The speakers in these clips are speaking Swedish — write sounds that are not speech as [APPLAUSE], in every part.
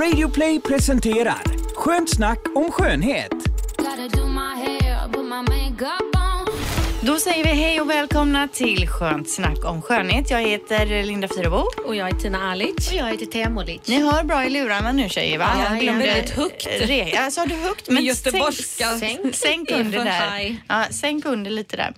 Radioplay presenterar Skönt snack om skönhet. Då säger vi hej och välkomna till Skönt snack om skönhet. Jag heter Linda Fyrebo. Och jag är Tina Alic. Och jag heter Thea Molic. Ni hör bra i lurarna nu tjejer va? Ja, Jag glömde väldigt högt. Re- ja, sa du högt? Med göteborgska. Sänk, sänk [LAUGHS] Är under där. Ja, sänk under lite där.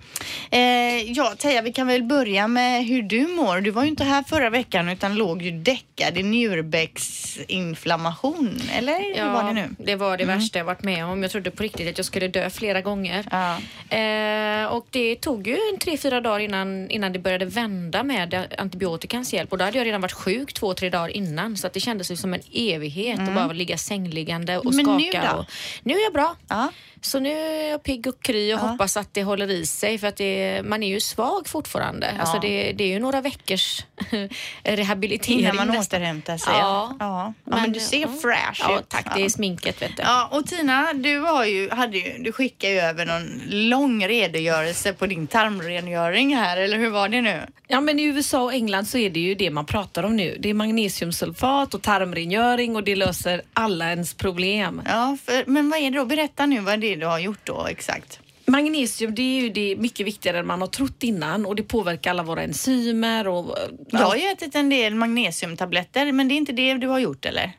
Eh, ja, Teija, vi kan väl börja med hur du mår. Du var ju inte här förra veckan utan låg ju däckad i njurbäcksinflammation. Eller hur var det nu? Mm. det var det värsta jag varit med om. Jag trodde på riktigt att jag skulle dö flera gånger. Ja. Eh, och det tog ju en tre, fyra dagar innan, innan det började vända med antibiotikans hjälp. Och då hade jag redan varit sjuk två, tre dagar innan. Så att det kändes ju som en evighet att bara ligga sängliggande och Mm. Men nu skaka. då? Och, nu är jag bra. Ja. Så nu är jag pigg och kry och hoppas att det håller i sig för att det, man är ju svag fortfarande. Alltså det, det är ju några veckors [LAUGHS] rehabilitering. Innan man nästan. återhämtar sig. Ja. ja. ja men, du ser ja. Ja, ut. tack. Det är sminket vet du. Ja, och Tina, du, har ju, hade ju, du skickade ju över någon lång redogörelse på din tarmrengöring här, eller hur var det nu? Ja men i USA och England så är det ju det man pratar om nu. Det är magnesiumsulfat och tarmrengöring och det löser alla ens problem. Ja, för, men vad är det då? Berätta nu vad det är du har gjort då exakt. Magnesium det är ju det mycket viktigare än man har trott innan och det påverkar alla våra enzymer och Jag har ju ätit en del magnesiumtabletter, men det är inte det du har gjort eller?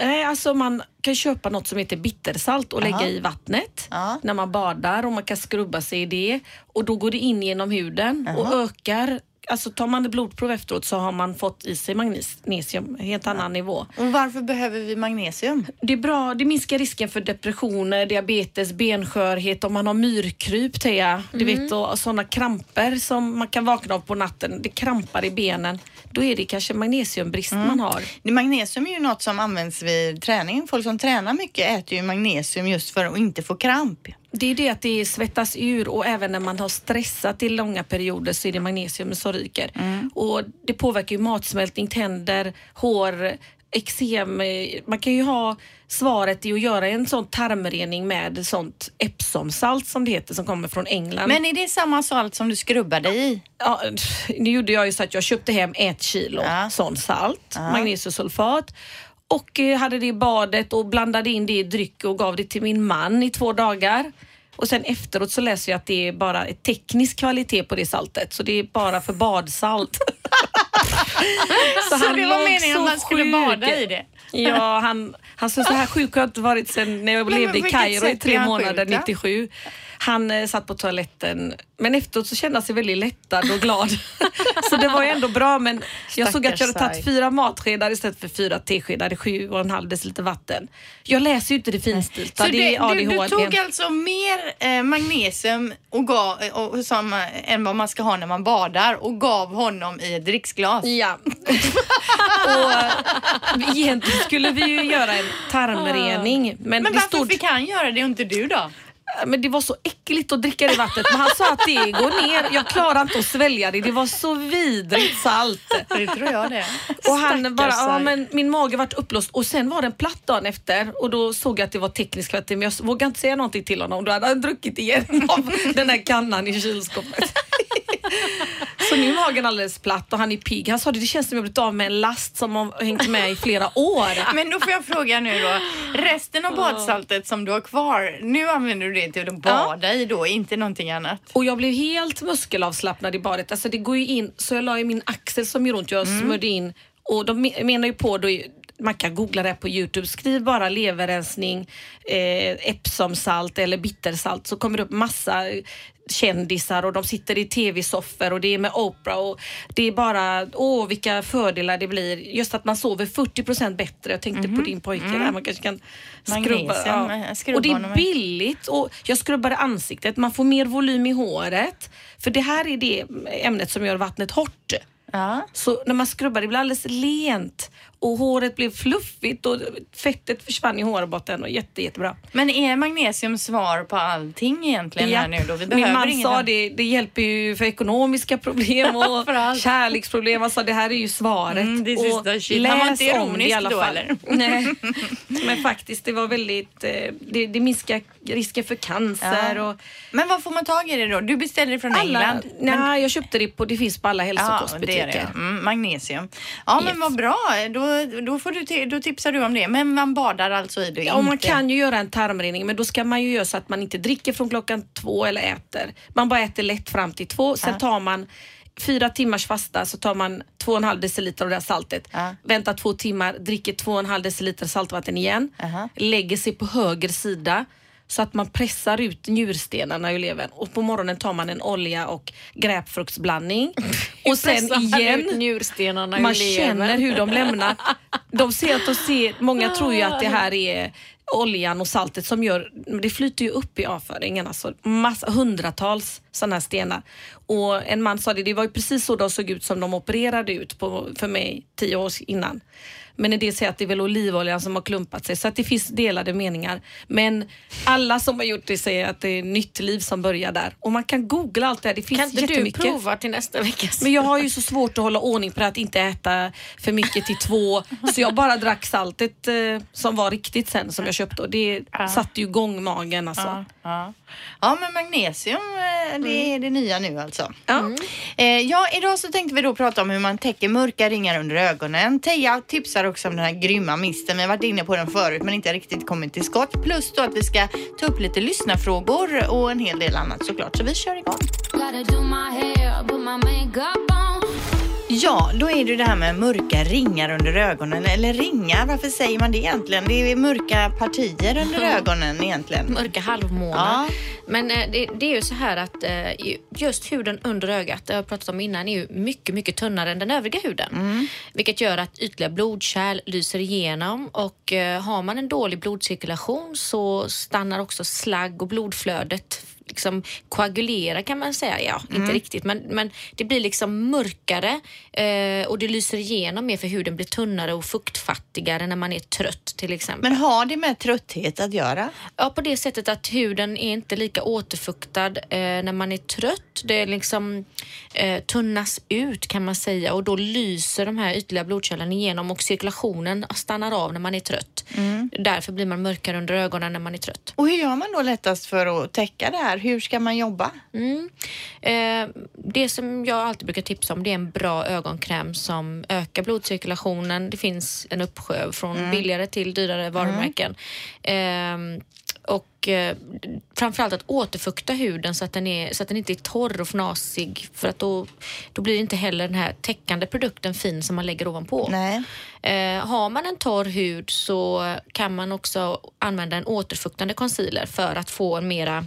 Nej, alltså man kan köpa något som heter bittersalt och Jaha. lägga i vattnet Ja. när man badar och man kan skrubba sig i det och då går det in genom huden och ökar Alltså tar man ett blodprov efteråt så har man fått i sig magnesium, helt annan nivå. Och varför behöver vi magnesium? Det är bra, det minskar risken för depressioner, diabetes, benskörhet, om man har myrkryp, Thea, du vet, och sådana kramper som man kan vakna av på natten, det krampar i benen. Då är det kanske magnesiumbrist man har. Det- Magnesium är ju något som används vid träning. Folk som tränar mycket äter ju magnesium just för att inte få kramp. Det är det att det svettas ur och även när man har stressat i långa perioder så är det magnesium som ryker. Och det påverkar ju matsmältning, tänder, hår, eksem. Man kan ju ha svaret i att göra en sån tarmrening med sånt Epsomsalt som det heter som kommer från England. Men är det samma salt som du skrubbar dig i? Ja, nu gjorde jag ju så att jag köpte hem ett kilo Ja. sån salt, magnesiumsulfat och eh, hade det i badet och blandade in det i dryck och gav det till min man i två dagar. Och sen efteråt så läser jag att det är bara teknisk kvalitet på det saltet, så det är bara för badsalt. [LAUGHS] Så, han det var meningen så att man skulle sjuk. bada i det? Ja, han, han sa så här sjuk har jag inte varit sen när jag Men levde i Kairo i tre månader, sjuk då? 97. Han eh, satt på toaletten, men efteråt så kände han sig väldigt lättad och glad. [LAUGHS] så det var ju ändå bra, men jag såg att jag hade Stackars tagit fyra matskedar istället för fyra teskedar, sju och en halv deciliter vatten. Jag läser ju inte det finstilta, Så det är du, du ADHD. tog alltså mer eh, magnesium och gav, och, som, eh, än vad man ska ha när man badar och gav honom i ett dricksglas? Ja. [LAUGHS] och eh, egentligen skulle vi ju göra en tarmrening, men, Men det varför stod... fick han göra det och inte du då? Men det var så äckligt att dricka det vattnet. Men han sa att det går ner. Jag klarar inte att svälja det. Det var så vidrigt salt. Det tror jag det. Och han bara, ja men min mage vart uppblåst och sen var den platt dagen efter och då såg jag att det var tekniskt kvalitet men jag vågade inte säga någonting till honom. Då hade han druckit igen av den här kannan i kylskåpet. [LAUGHS] Så nu är magen alldeles platt och han är pigg. Han sa det, det känns som jag blivit av med en last som har hängt med i flera år. [LAUGHS] Men då får jag fråga nu då. Resten av badsaltet som du har kvar, nu använder du det till att bada i då, inte någonting annat? Och jag blev helt muskelavslappnad i badet. Alltså det går ju in, så jag la i min axel som gör ont, jag smörjde in och de me- menar ju på då man kan googla det på Youtube. Skriv bara leverrensning, eh, Epsomsalt eller bittersalt så kommer det upp massa kändisar och de sitter i tv-soffor och det är med Oprah och det är bara, åh vilka fördelar det blir. Just att man sover 40% bättre. Jag tänkte på din pojke där, man kanske kan skrubba. Magnesium, eh, Och det är billigt och jag skrubbade ansiktet. Man får mer volym i håret. För det här är det ämnet som gör vattnet hårt. Ja. Så när man skrubbar det blir alldeles lent och håret blev fluffigt och fettet försvann i hårbotten och jätte, jättebra. Men är magnesium svar på allting egentligen här Japp. nu då? Vi Min man inget sa det, det hjälper ju för ekonomiska problem [LAUGHS] och kärleksproblem. Han sa det här är ju svaret. Mm, this och shit. Han var läs inte om det i ironisk alla då, fall. eller? [LAUGHS] Nej, men faktiskt det var väldigt, eh, det, det minskar risken för cancer Ja. och Men var får man tag i det då? Du beställer det från alla, England? nej, jag köpte det på, det finns på alla hälsokost Ja, det det. Mm, magnesium. Ja, men Yes. vad bra. Då, då, får du då tipsar du om det. Men man badar alltså i det? Ja, och man inte- kan ju göra en tarmrening men då ska man ju göra så att man inte dricker från klockan två eller äter. Man bara äter lätt fram till två. Sen tar man fyra timmars fasta så tar man två och en halv deciliter av det här saltet. Ja. Väntar två timmar, dricker två och en halv deciliter saltvatten igen. Aha. Lägger sig på höger sida så att man pressar ut njurstenarna ur levern och på morgonen tar man en olja och gräpfruktsblandning. [LAUGHS] och sen igen man känner hur de lämnar. De ser att de ser, många [LAUGHS] tror ju att det här är oljan och saltet som gör, det flyter ju upp i avföringen. Alltså massa, hundratals sådana här stenar. Och en man sa det, det var ju precis så de såg ut som de opererade ut på, för mig tio år innan. Men en del säger att det är väl olivoljan som har klumpat sig så att det finns delade meningar. Men alla som har gjort det säger att det är nytt liv som börjar där. Och man kan googla allt det här, det finns Kan inte du prova till nästa vecka? Men jag har ju så svårt att hålla ordning på det, att inte äta för mycket till två. Så jag bara drack saltet eh, som var riktigt sen som jag köpte och det satte ju igång magen alltså. Ja, ja. ja, men magnesium eh, det är det nya nu alltså. Ja. Eh, ja, idag så tänkte vi då prata om hur man täcker mörka ringar under ögonen. Teija tipsar också om den här grymma misten. Vi har varit inne på den förut men inte riktigt kommit till skott. Plus då att vi ska ta upp lite lyssnarfrågor och en hel del annat såklart. Så vi kör igång. Ja, då är det det här med mörka ringar under ögonen. Eller ringar, varför säger man det egentligen? Det är mörka partier under [LAUGHS] ögonen egentligen. Mörka halvmånar. Ja. Men eh, det, det är ju så här att eh, just huden under ögat, det har jag pratat om innan, är ju mycket, mycket tunnare än den övriga huden. Vilket gör att ytliga blodkärl lyser igenom och eh, har man en dålig blodcirkulation så stannar också slagg och blodflödet liksom koagulera kan man säga. Ja, inte riktigt, men, men det blir liksom mörkare eh, och det lyser igenom mer för huden blir tunnare och fuktfattigare när man är trött till exempel. Men har det med trötthet att göra? Ja, på det sättet att huden är inte lika återfuktad eh, när man är trött. Det liksom eh, tunnas ut kan man säga och då lyser de här ytliga blodkärlen igenom och cirkulationen stannar av när man är trött. Därför blir man mörkare under ögonen när man är trött. Och hur gör man då lättast för att täcka det här? Hur ska man jobba? Mm. Eh, det som jag alltid brukar tipsa om det är en bra ögonkräm som ökar blodcirkulationen. Det finns en uppsjö från billigare till dyrare varumärken. Eh, och eh, framförallt att återfukta huden så att, den är, så att den inte är torr och fnasig för att då, då blir inte heller den här täckande produkten fin som man lägger ovanpå. Nej. Eh, har man en torr hud så kan man också använda en återfuktande concealer för att få en mera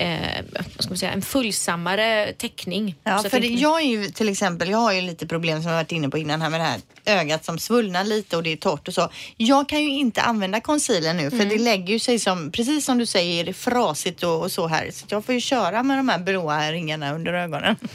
eh, vad ska man säga, en fullsammare täckning. Ja, för jag är ju till exempel, jag har ju lite problem som jag varit inne på innan här med det här ögat som svullnar lite och det är torrt och så. Jag kan ju inte använda concealer nu för Mm. det lägger ju sig som, precis som du säger, är frasigt och, och så här. Så jag får ju köra med de här blåa ringarna under ögonen. [LAUGHS]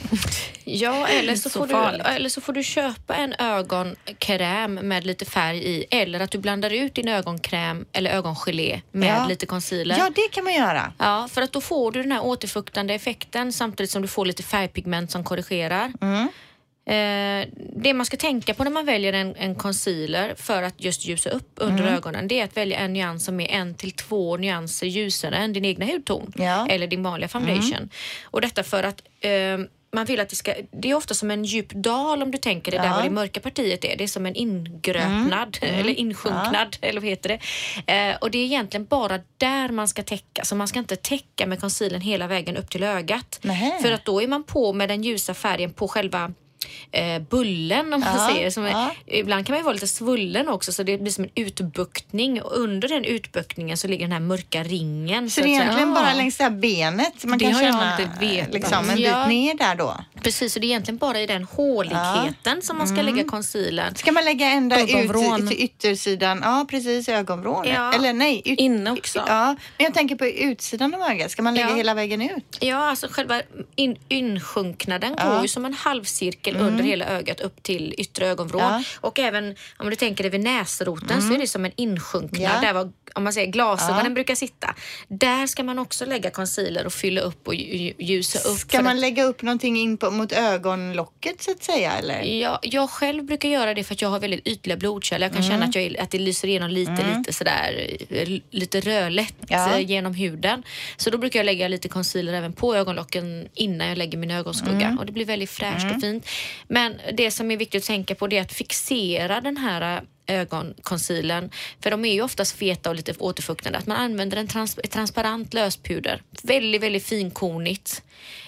Ja, eller så, Så får du, eller så får du köpa en ögonkräm med lite färg i eller att du blandar ut din ögonkräm eller ögongelé med Ja. lite concealer. Ja, det kan man göra. Ja, för att då får du den här återfuktande effekten samtidigt som du får lite färgpigment som korrigerar. Eh, det man ska tänka på när man väljer en, en concealer för att just ljusa upp under ögonen det är att välja en nyans som är en till två nyanser ljusare än din egna hudton Ja. eller din vanliga foundation. Och detta för att eh, man vill att det ska, det är ofta som en djup dal om du tänker det där Ja. var det mörka partiet är. Det är som en ingröpnad eller insjunknad eller vad heter det. Eh, och det är egentligen bara där man ska täcka. Så man ska inte täcka med concealern hela vägen upp till ögat. Nähä. För att då är man på med den ljusa färgen på själva eh, bullen om man Ja, säger. Som är, ja. Ibland kan man ju vara lite svullen också så det blir som en utbuktning och under den utbuktningen så ligger den här mörka ringen. Så att det är egentligen bara längs det här benet man Det kan känna liksom, en bit ner där då. Precis, så det är egentligen bara i den håligheten som man ska Mm. lägga concealern. Ska man lägga ända Ögonvrån. ut till yttersidan? Ja, precis, ögonvrån. Eller nej, ut, Inne också. Ja, men jag tänker på utsidan av ögat. Ska man lägga hela vägen ut? Ja, alltså själva in, insjunknaden går ju som en halvcirkel under hela ögat upp till yttre ögonvrån. Ja. Och även om du tänker dig vid näsroten så är det som en insjunknad Ja. där var, om man säger glasögonen Ja. brukar sitta. Där ska man också lägga concealer och fylla upp och lju- ljusa upp. Ska man att- lägga upp någonting in på, mot ögonlocket så att säga? Eller? Ja, jag själv brukar göra det för att jag har väldigt ytliga blodkärl. Jag kan Mm. känna att, jag, att det lyser igenom lite, lite sådär, eh, lite rödlätt Ja. eh, genom huden. Så då brukar jag lägga lite concealer även på ögonlocken innan jag lägger min ögonskugga. Mm. Och det blir väldigt fräscht och fint. Men det som är viktigt att tänka på det är att fixera den här ögonconcealern, för de är ju oftast feta och lite återfuktande, att man använder en trans transparent löspuder, väldigt, väldigt finkornigt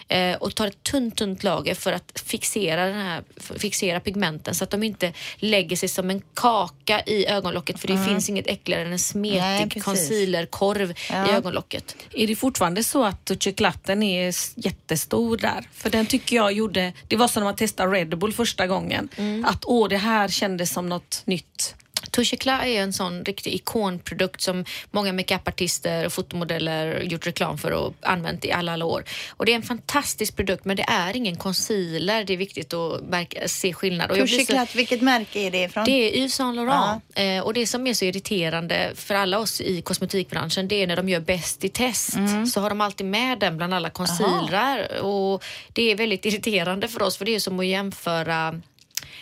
eh, och tar ett tunt, tunt lager för att fixera, den här, fixera pigmenten så att de inte lägger sig som en kaka i ögonlocket för det finns inget äckligare än en smetig concealerkorv Ja. i ögonlocket. Är det fortfarande så att toucheklatten är jättestor där? För den tycker jag gjorde, det var som när man testade Red Bull första gången. Att åh, det här kändes som något nytt. Touche Eclat är en sån riktig ikonprodukt som många makeupartister och fotomodeller gjort reklam för och använt i alla, alla år. Och det är en fantastisk produkt men det är ingen concealer. Det är viktigt att märka, se skillnad. Och så- Toucheklatt, vilket märke är det ifrån? det är Yves Saint Laurent. Eh, och det som är så irriterande för alla oss i kosmetikbranschen det är när de gör bäst i test. Så har de alltid med den bland alla concealrar. Och det är väldigt irriterande för oss för det är som att jämföra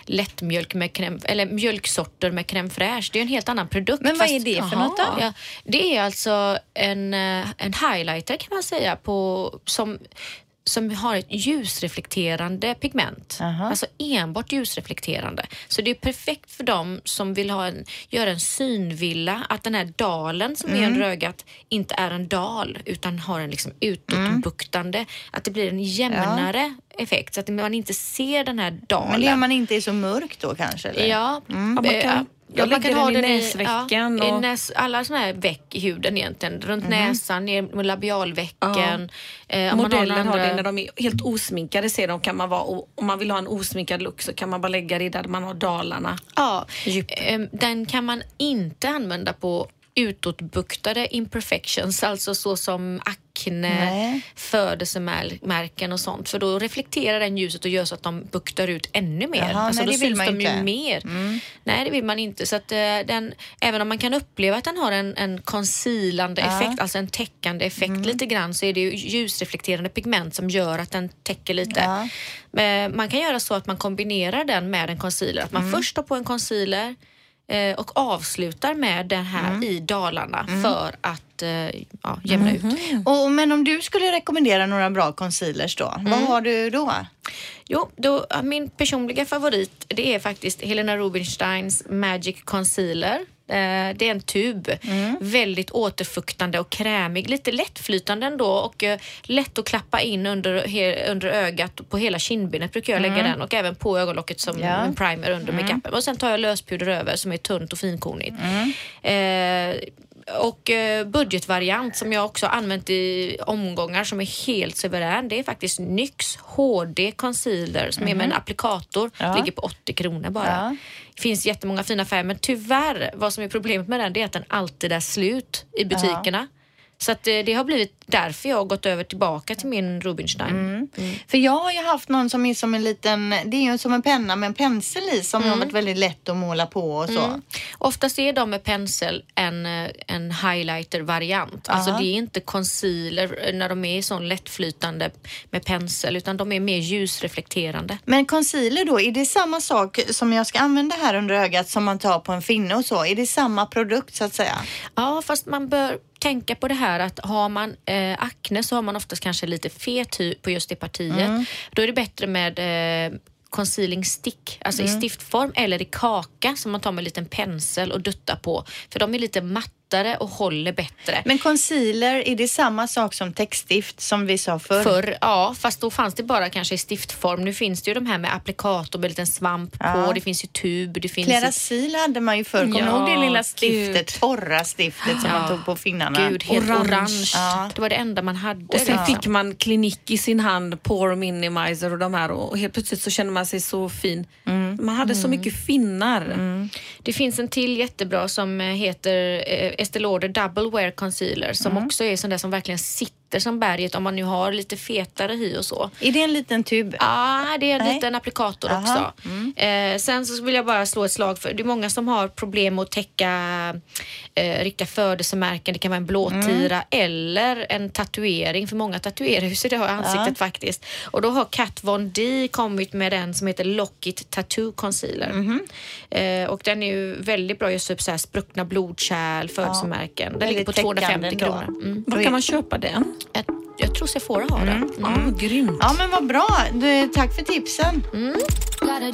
lättmjölk med crème, eller mjölksorter med crème fraîche. Det är en helt annan produkt. Men vad är det för något då? Ja, det är alltså en, eh, en highlighter kan man säga på, som som har ett ljusreflekterande pigment. Aha. Alltså enbart ljusreflekterande. Så det är perfekt för dem som vill ha en, göra en synvilla, att den här dalen som Mm. är under ögat inte är en dal utan har en liksom utåtbuktande, att det blir en jämnare effekt så att man inte ser den här dalen. Men det gör man inte är så mörkt då kanske? Eller? Ja, Ja, man eh, jag man lägger ha den i näsvecken ja, i och- näs, alla såna här veck i huden egentligen. Runt näsan, ner med labialvecken. Eh, Modeller några har det andra- när de är helt osminkade ser de kan man vara om man vill ha en osminkad look så kan man bara lägga det där man har dalarna. Ja, Djup. ehm, den kan man inte använda på utåtbuktade imperfections, alltså så som akne, Nej. födelsemärken och sånt. För då reflekterar den ljuset och gör så att de buktar ut ännu mer. Jaha, alltså nej, då det vill syns man de ju inte. mer. Nej, det vill man inte. Så att, eh, den, även om man kan uppleva att den har en, en concealande Ja. effekt, alltså en täckande effekt lite grann, så är det ju ljusreflekterande pigment som gör att den täcker lite. Ja. Eh, Man kan göra så att man kombinerar den med en concealer. Att man Mm. först tar på en concealer eh, och avslutar med den här Mm. i dalarna för att eh, ja, jämna ut. Och, men om du skulle rekommendera några bra concealers då, vad Mm. har du då? Jo, då, min personliga favorit det är faktiskt Helena Rubinsteins Magic Concealer. Eh, det är en tub. Mm. Väldigt återfuktande och krämig. Lite lättflytande ändå och eh, lätt att klappa in under, he, under ögat. På hela kindbenet brukar jag lägga den och även på ögonlocket som Mm. Ja. Mm. en primer under makeupen. Och sen tar jag löspuder över som är tunt och finkornigt. Eh, och eh, budgetvariant som jag också använt i omgångar som är helt suverän. Det är faktiskt NYX HD Concealer som är med en applikator. Mhm. Ja. Ligger på 80 kronor bara. Ja. Finns jättemånga fina färger men tyvärr vad som är problemet med den det är att den alltid är slut i butikerna. Så att eh, det har blivit därför jag har gått över tillbaka till min Rubinstein. Mm. För jag har ju haft någon som är som en liten, det är ju som en penna med en pensel i som har varit väldigt lätt att måla på och så. Mm. Oftast är de med pensel en, eh, en highlighter-variant. Alltså det är inte concealer när de är sån lättflytande med pensel utan de är mer ljusreflekterande. Men concealer då, är det samma sak som jag ska använda här under ögat som man tar på en finne och så? Är det samma produkt så att säga? Ja, fast man bör tänka på det här att har man eh, akne så har man oftast kanske lite fet hy på just det partiet. Då är det bättre med eh, concealing stick, alltså i stiftform eller i kaka som man tar med en liten pensel och duttar på. För de är lite mattare och håller bättre. Men concealer, är det samma sak som täckstift som vi sa förr? Förr, ja, fast då fanns det bara kanske i stiftform. Nu finns det ju de här med applikator med en liten svamp Ja. på. Det finns ju tub, det finns... Klerasil hade man ju förr. Kommer du Ja, ihåg det lilla gud. stiftet, torra stiftet som man Ja. tog på finnarna? Gud, helt Orange. orange. Ja. Det var det enda man hade. Och sen fick man klinik i sin hand, pore minimizer och de här och helt plötsligt så kände man sig så fin. Man hade så mycket finnar. Det finns en till jättebra som eh, heter eh, Estée Lauder Double Wear Concealer som Mm. också är sån där som verkligen sitter som berget om man nu har lite fetare hy och så. Är det en liten tub? Ja, det är en Nej. liten applikator Aha. Mm. också. Eh, sen så vill jag bara slå ett slag för, det är många som har problem med att täcka eh, riktiga födelsemärken. Det kan vara en blåtira Mm. eller en tatuering, för många tatuerar ju sig idag i ansiktet faktiskt. Och då har Kat Von D kommit med den som heter Lockit Tattoo Concealer. Mhm. Eh, och den är ju väldigt bra just upp så här spruckna blodkärl, födelsemärken. Den ligger på Väldigt täckande 250 ändå. kronor. Mm. Var kan man köpa den? Jag jag tror Sephora har den. Ja, grymt. Ja men vad bra. Du, tack för tipsen. Gotta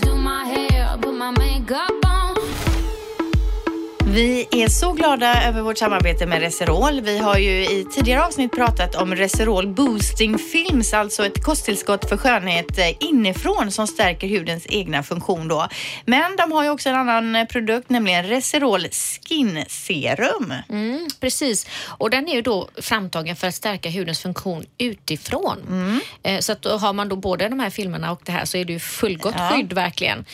Vi är så glada över vårt samarbete med Reserol. Vi har ju i tidigare avsnitt pratat om Reserol Boosting Films, alltså ett kosttillskott för skönhet eh, inifrån som stärker hudens egna funktion då. Men de har ju också en annan eh, produkt, nämligen Reserol Skin Serum. Mm, precis. Och den är ju då framtagen för att stärka hudens funktion utifrån. Mm. Eh, så att har man då både de här filmerna och det här så är det ju fullgott Ja. skydd verkligen.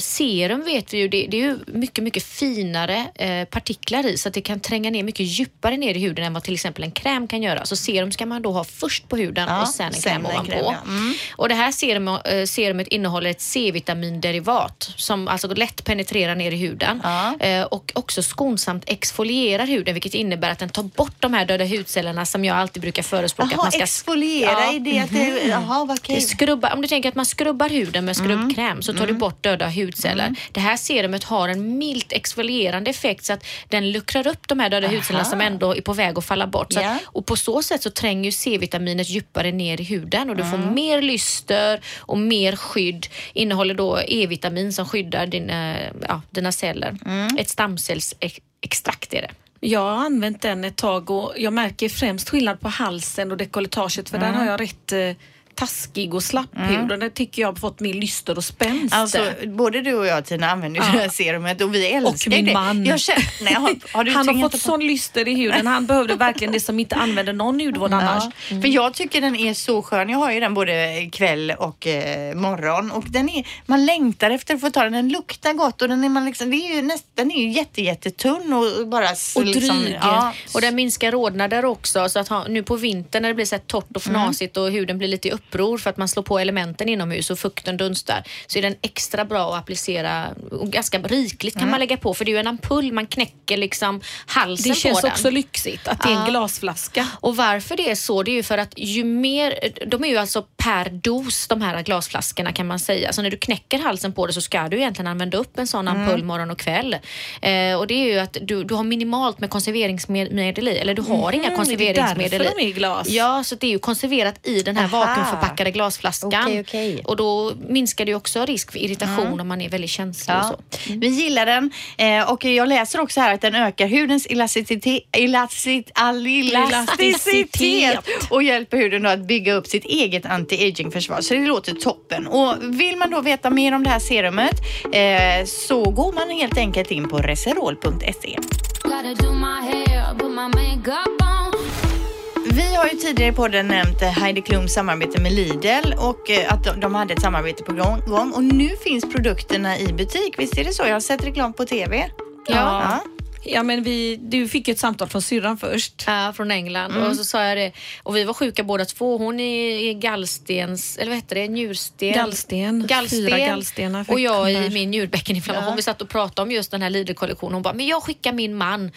Serum vet vi ju, det, det är ju mycket, mycket finare eh, partiklar i så att det kan tränga ner mycket djupare ner i huden än vad till exempel en kräm kan göra. Så serum ska man då ha först på huden Ja, och sen en sen kräm ovanpå. kräm, ja. Mm. Och det här serum, eh, serumet innehåller ett C-vitaminderivat som alltså lätt penetrerar ner i huden Ja. eh, och också skonsamt exfolierar huden vilket innebär att den tar bort de här döda hudcellerna som jag alltid brukar förespråka. att Jaha, man ska exfoliera Ja. i det att det... Jaha, vad det okej. skrubbar, om du tänker att man skrubbar huden med skrubbkräm så tar du bort döda hudceller. Det här serumet har en milt exfolierande effekt så att den luckrar upp de här döda hudcellerna som ändå är på väg att falla bort. Ja. att, och på så sätt så tränger ju C-vitaminet djupare ner i huden och du får mer lyster och mer skydd. Innehåller då E-vitamin som skyddar dina, ja, dina celler. Ett stamcellsextrakt är det. Jag har använt den ett tag och jag märker främst skillnad på halsen och dekolletaget för där har jag rätt eh, taskig och slapp hud och där tycker jag har fått mer lyster och spänst. Alltså, både du och jag Tina använder ju det här serumet och vi älskar min det. man. Jag känner, nej, har, har du han har fått på- sån lyster i huden. Han behövde verkligen det som inte använder någon hudvård annars. Ja, för jag tycker den är så skön. Jag har ju den både kväll och eh, morgon och den är, man längtar efter att få ta den. Den luktar gott och den är, man liksom, det är ju näst, den är ju jätte, jättetunn och bara Och liksom, dryg. ja, Och den minskar rodnader också. Så att ha, nu på vintern när det blir så här torrt och fnasigt och huden blir lite i uppror för att man slår på elementen inomhus och fukten dunstar så är den extra bra att applicera och ganska rikligt kan man lägga på för det är ju en ampull man knäcker liksom halsen Det känns på den. också lyxigt att det är en glasflaska. Och varför det är så, det är ju för att ju mer, de är ju alltså per dos de här glasflaskorna kan man säga. Så när du knäcker halsen på det så ska du egentligen använda upp en sån ampull morgon och kväll. Eh, och det är ju att du, du har minimalt med konserveringsmedel i, eller du har inga det är konserveringsmedel därför i. de är i glas. Ja, så det är ju konserverat i den här Aha. Vakuumförpackade glasflaskan. Okej, okej. Och då minskar det också risk för irritation om man är väldigt känslig och Ja, så. vi gillar den eh, och jag läser också här att den ökar hudens elasticitet, och hjälper huden att bygga upp sitt eget anti-aging-försvar. Så det låter toppen. Och vill man då veta mer om det här serumet eh, så går man helt enkelt in på reserol.se. Vi har ju tidigare i podden nämnt eh, Heidi Klums samarbete med Lidl och eh, att de- de hade ett samarbete på gång och nu finns produkterna i butik. Visst är det så? Jag har sett reklam på TV. Ja. Ja, men vi, du fick ett samtal från syrran först. Ja, från England. Mm. Och så sa jag det. Och vi var sjuka båda två. Hon är i gallstens, eller vad heter det, njursten. Gallsten. Gallsten. Fyra gallstenar fick Och jag i min njurbäckeninflammation. Vi satt och pratade om just den här Lidl-kollektionen. Hon bara, men jag skickar min man.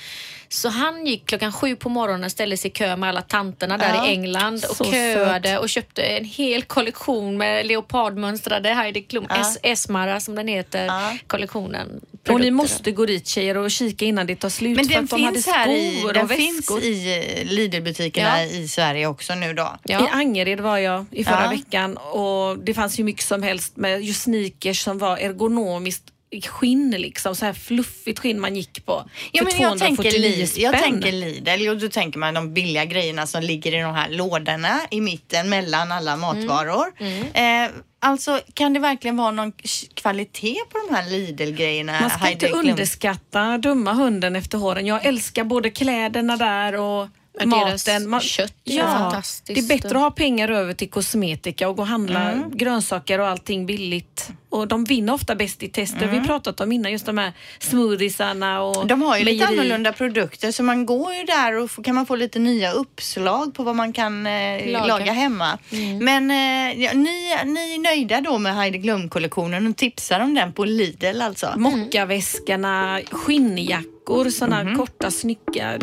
Så han gick klockan sju på morgonen, ställde sig i kö med alla tanterna där Ja, i England och köade och köpte en hel kollektion med leopardmönstrade Heidi Klum, Es- Esmara som den heter, Ja. kollektionen. Och Produkter. ni måste gå dit tjejer och kika innan det tar slut. Men för den att de hade finns här i, den och finns väskor. i eh, Lidl-butikerna Ja. i Sverige också nu då. I Ja. Angered var jag i förra Ja. veckan och det fanns ju mycket som helst med just sneakers som var ergonomiskt skinn liksom, så här fluffigt skinn man gick på. Ja, för men jag tänker, 249 Lidl, jag spänn. tänker Lidl och då tänker man de billiga grejerna som ligger i de här lådorna i mitten mellan alla matvaror. Eh, alltså kan det verkligen vara någon kvalitet på de här Lidl-grejerna? Man ska inte underskatta dumma hunden efter håren. Jag älskar både kläderna där och maten. Man, kött är ja, fantastiskt. Det är bättre att ha pengar över till kosmetika och gå och handla Mm. grönsaker och allting billigt. Och de vinner ofta bäst i tester. Vi har pratat om innan just de här smoothiesarna och Mm. De har ju lite mejeri. annorlunda produkter så man går ju där och får, kan man få lite nya uppslag på vad man kan eh, laga. Laga. hemma. Men eh, ja, ni, ni är nöjda då med Heidi Klum-kollektionen och tipsar om den på Lidl alltså? Mockaväskorna, skinnjackor, såna Mhm. korta snygga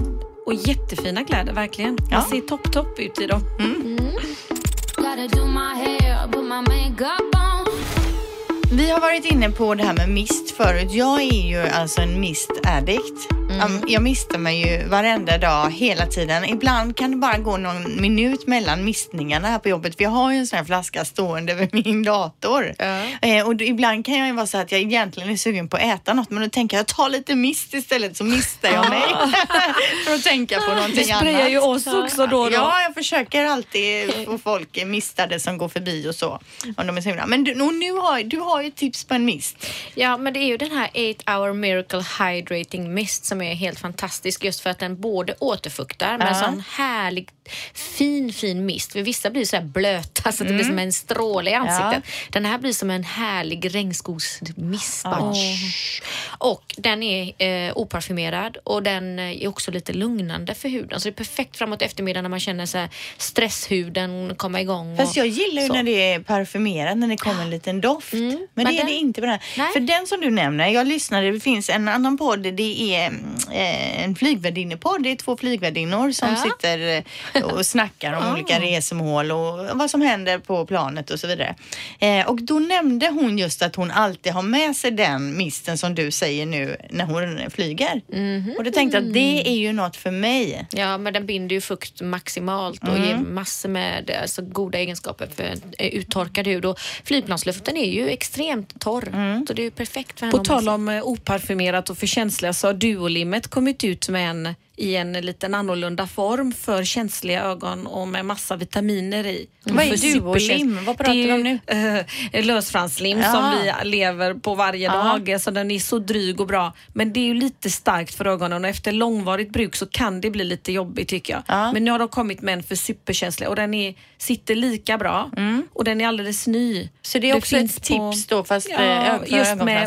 och jättefina kläder verkligen. Man Ja. ser topp topp ut i dem. On. Vi har varit inne på det här med mist förut. Jag är ju alltså en mist addict. Um, Jag mistar mig ju varenda dag, hela tiden. Ibland kan det bara gå någon minut mellan mistningarna här på jobbet. För jag har ju en sån här flaska stående vid min dator. Eh, och ibland kan jag ju vara så att jag egentligen är sugen på att äta något. Men då tänker jag, ta lite mist istället så mistar jag mig. [LAUGHS] för att tänka på någonting annat. sprayar ju oss också då och då. Ja, jag försöker alltid få folk mistade som går förbi och så. Om de är sugna. Men du, nu har, du har ju tips på en mist. Ja, men det är ju den här 8 hour miracle hydrating mist som är helt fantastisk just för att den både återfuktar med en Ja. sån härlig fin, fin mist. För vissa blir så här blöta så att det blir som en stråle i ansiktet. Den här blir som en härlig regnskogsmist. bara. Och den är eh, oparfymerad och den är också lite lugnande för huden. Så det är perfekt framåt eftermiddagen när man känner så här stresshuden komma igång. Fast jag gillar ju så. när det är parfymerat, när det kommer en liten doft. men, men det är den- det inte på den här. Nej. För den som du nämner, jag lyssnade, det finns en annan podd, det är eh, en flygvärdinnepodd. Det är två flygvärdinnor som Ja. sitter eh, och snackar om [LAUGHS] olika resmål och vad som händer på planet och så vidare. Eh, och då nämnde hon just att hon alltid har med sig den misten som du säger nu när hon flyger. Och då tänkte jag att det är ju något för mig. Ja, men den binder ju fukt maximalt och ger massor med alltså, goda egenskaper för eh, uttorkad hud. Och flygplansluften är ju extremt torr, så det är ju perfekt för henne På tal om eh, oparfymerat och för känsliga så har Duolimmet kommit ut med en i en liten annorlunda form för känsliga ögon och med massa vitaminer i. Vad är Duolim? Vad pratar Det vi om nu? eh, lösfranslim Ja. som vi lever på varje dag. Så den är så dryg och bra. Men det är ju lite starkt för ögonen och efter långvarigt bruk så kan det bli lite jobbigt tycker jag. Ja. Men nu har de kommit med en för superkänsliga och den är, sitter lika bra och den är alldeles ny. Så det är också ett tips då, fast, eh, ja, för just med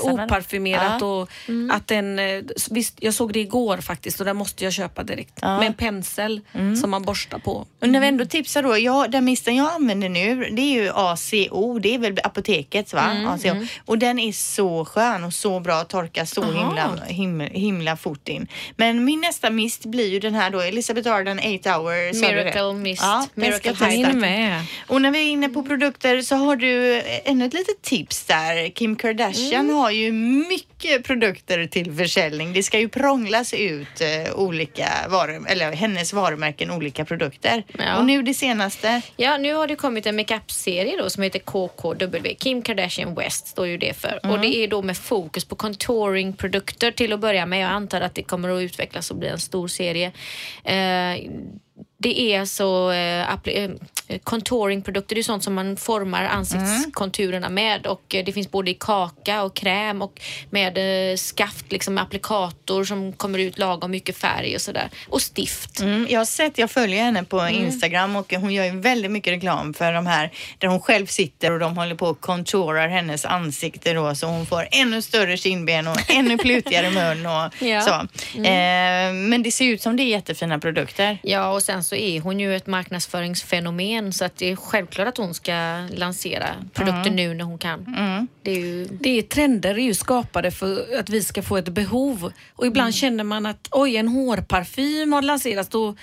Ja. och att den, eh, visst jag såg det igår faktiskt och den måste jag köpa direkt. Ja. Med en pensel som man borstar på. Och när vi ändå tipsar då, ja, den misten jag använder nu det är ju ACO, det är väl apotekets va? ACO. Och den är så skön och så bra att torka så himla, himla, himla fort in. Men min nästa mist blir ju den här då, Elisabeth Arden 8 hour. Miracle Mist, Ja, Miracle är med. Och när vi är inne på produkter så har du ännu ett litet tips där. Kim Kardashian Mm. har ju mycket produkter till försäljning. Det ska ju prånglas ut eh, olika varor, eller hennes varumärken, olika produkter. Ja. Och nu det senaste. Ja, nu har det kommit en makeup-serie då som heter KKW. Kim Kardashian West står ju det för. Och det är då med fokus på contouring-produkter till att börja med. Jag antar att det kommer att utvecklas och bli en stor serie. Eh, det är alltså eh, eh, contouring-produkter, det är sånt som man formar ansiktskonturerna med och eh, det finns både i kaka och kräm och med eh, skaft, liksom applikator som kommer ut lagom mycket färg och sådär. Och stift. Mm, jag har sett, jag följer henne på Instagram och hon gör ju väldigt mycket reklam för de här där hon själv sitter och de håller på och contourar hennes ansikte då så hon får ännu större kindben och [LAUGHS] ännu plutigare mun och Ja. så. Eh, men det ser ut som det är jättefina produkter. Ja, och sen så är hon ju ett marknadsföringsfenomen så att det är självklart att hon ska lansera produkter nu när hon kan. Det är ju... Det är trender är ju skapade för att vi ska få ett behov. Och ibland Mm. känner man att oj, en hårparfym har lanserats. Då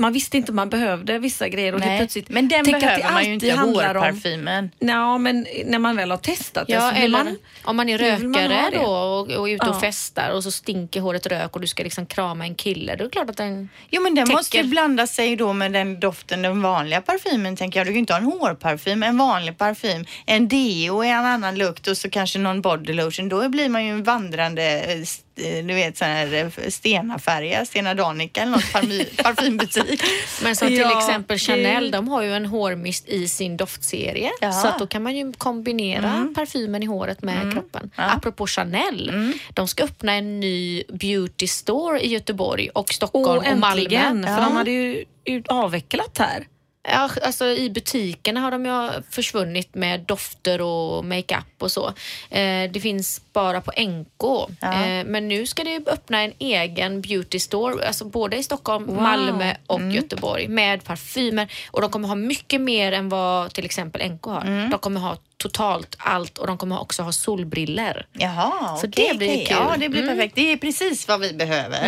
man visste inte man behövde vissa grejer och Nej, plötsligt. men den tänk att det behöver man ju inte, handlar om-. Ja, men när man väl har testat det Ja, så blir eller man... om man är vill man rökare det. då och, och är ute och Ja. festar och så stinker håret rök och du ska liksom krama en kille. Då är det klart att den... Jo men den Täcker. måste ju blanda sig då med den doften, den vanliga parfymen tänker jag. Du kan ju inte ha en hårparfym, en vanlig parfym, en deo är en annan lukt och så kanske någon body lotion. Då blir man ju en vandrande, eh, du vet sån här eh, Stena-färja, Stena Danica eller något parmy- [LAUGHS] parfymbutik. Men som till Ja, exempel det- Chanel, de har ju en hårmist i sin doftserie. Ja. Så att då kan man ju kombinera parfymen i håret med kroppen. Apropå Chanel, de ska öppna en ny beauty store i Göteborg och Stockholm Och och, Malmö. äntligen, för Ja. de hade ju avvecklat här. Ja, alltså i butikerna har de ju försvunnit med dofter och makeup och så. Eh, det finns bara på NK. Ja. Eh, men nu ska det öppna en egen beauty store, alltså både i Stockholm, Malmö och Göteborg med parfymer. Och de kommer ha mycket mer än vad till exempel NK har. De kommer ha totalt allt och de kommer också ha solbriller. Jaha, Så okej, det blir okej. kul. Ja, det blir perfekt. Det är precis vad vi behöver.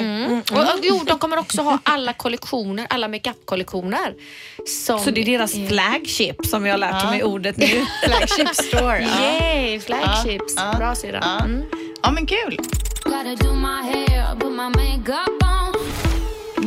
Och, och, jo, de kommer också ha alla kollektioner, alla makeup-kollektioner. Så det är deras flagship som jag har lärt mig ordet nu. [LAUGHS] Flagship store. Yay, flagships. Ja, Bra syrra. Ja. Mm. ja, men kul.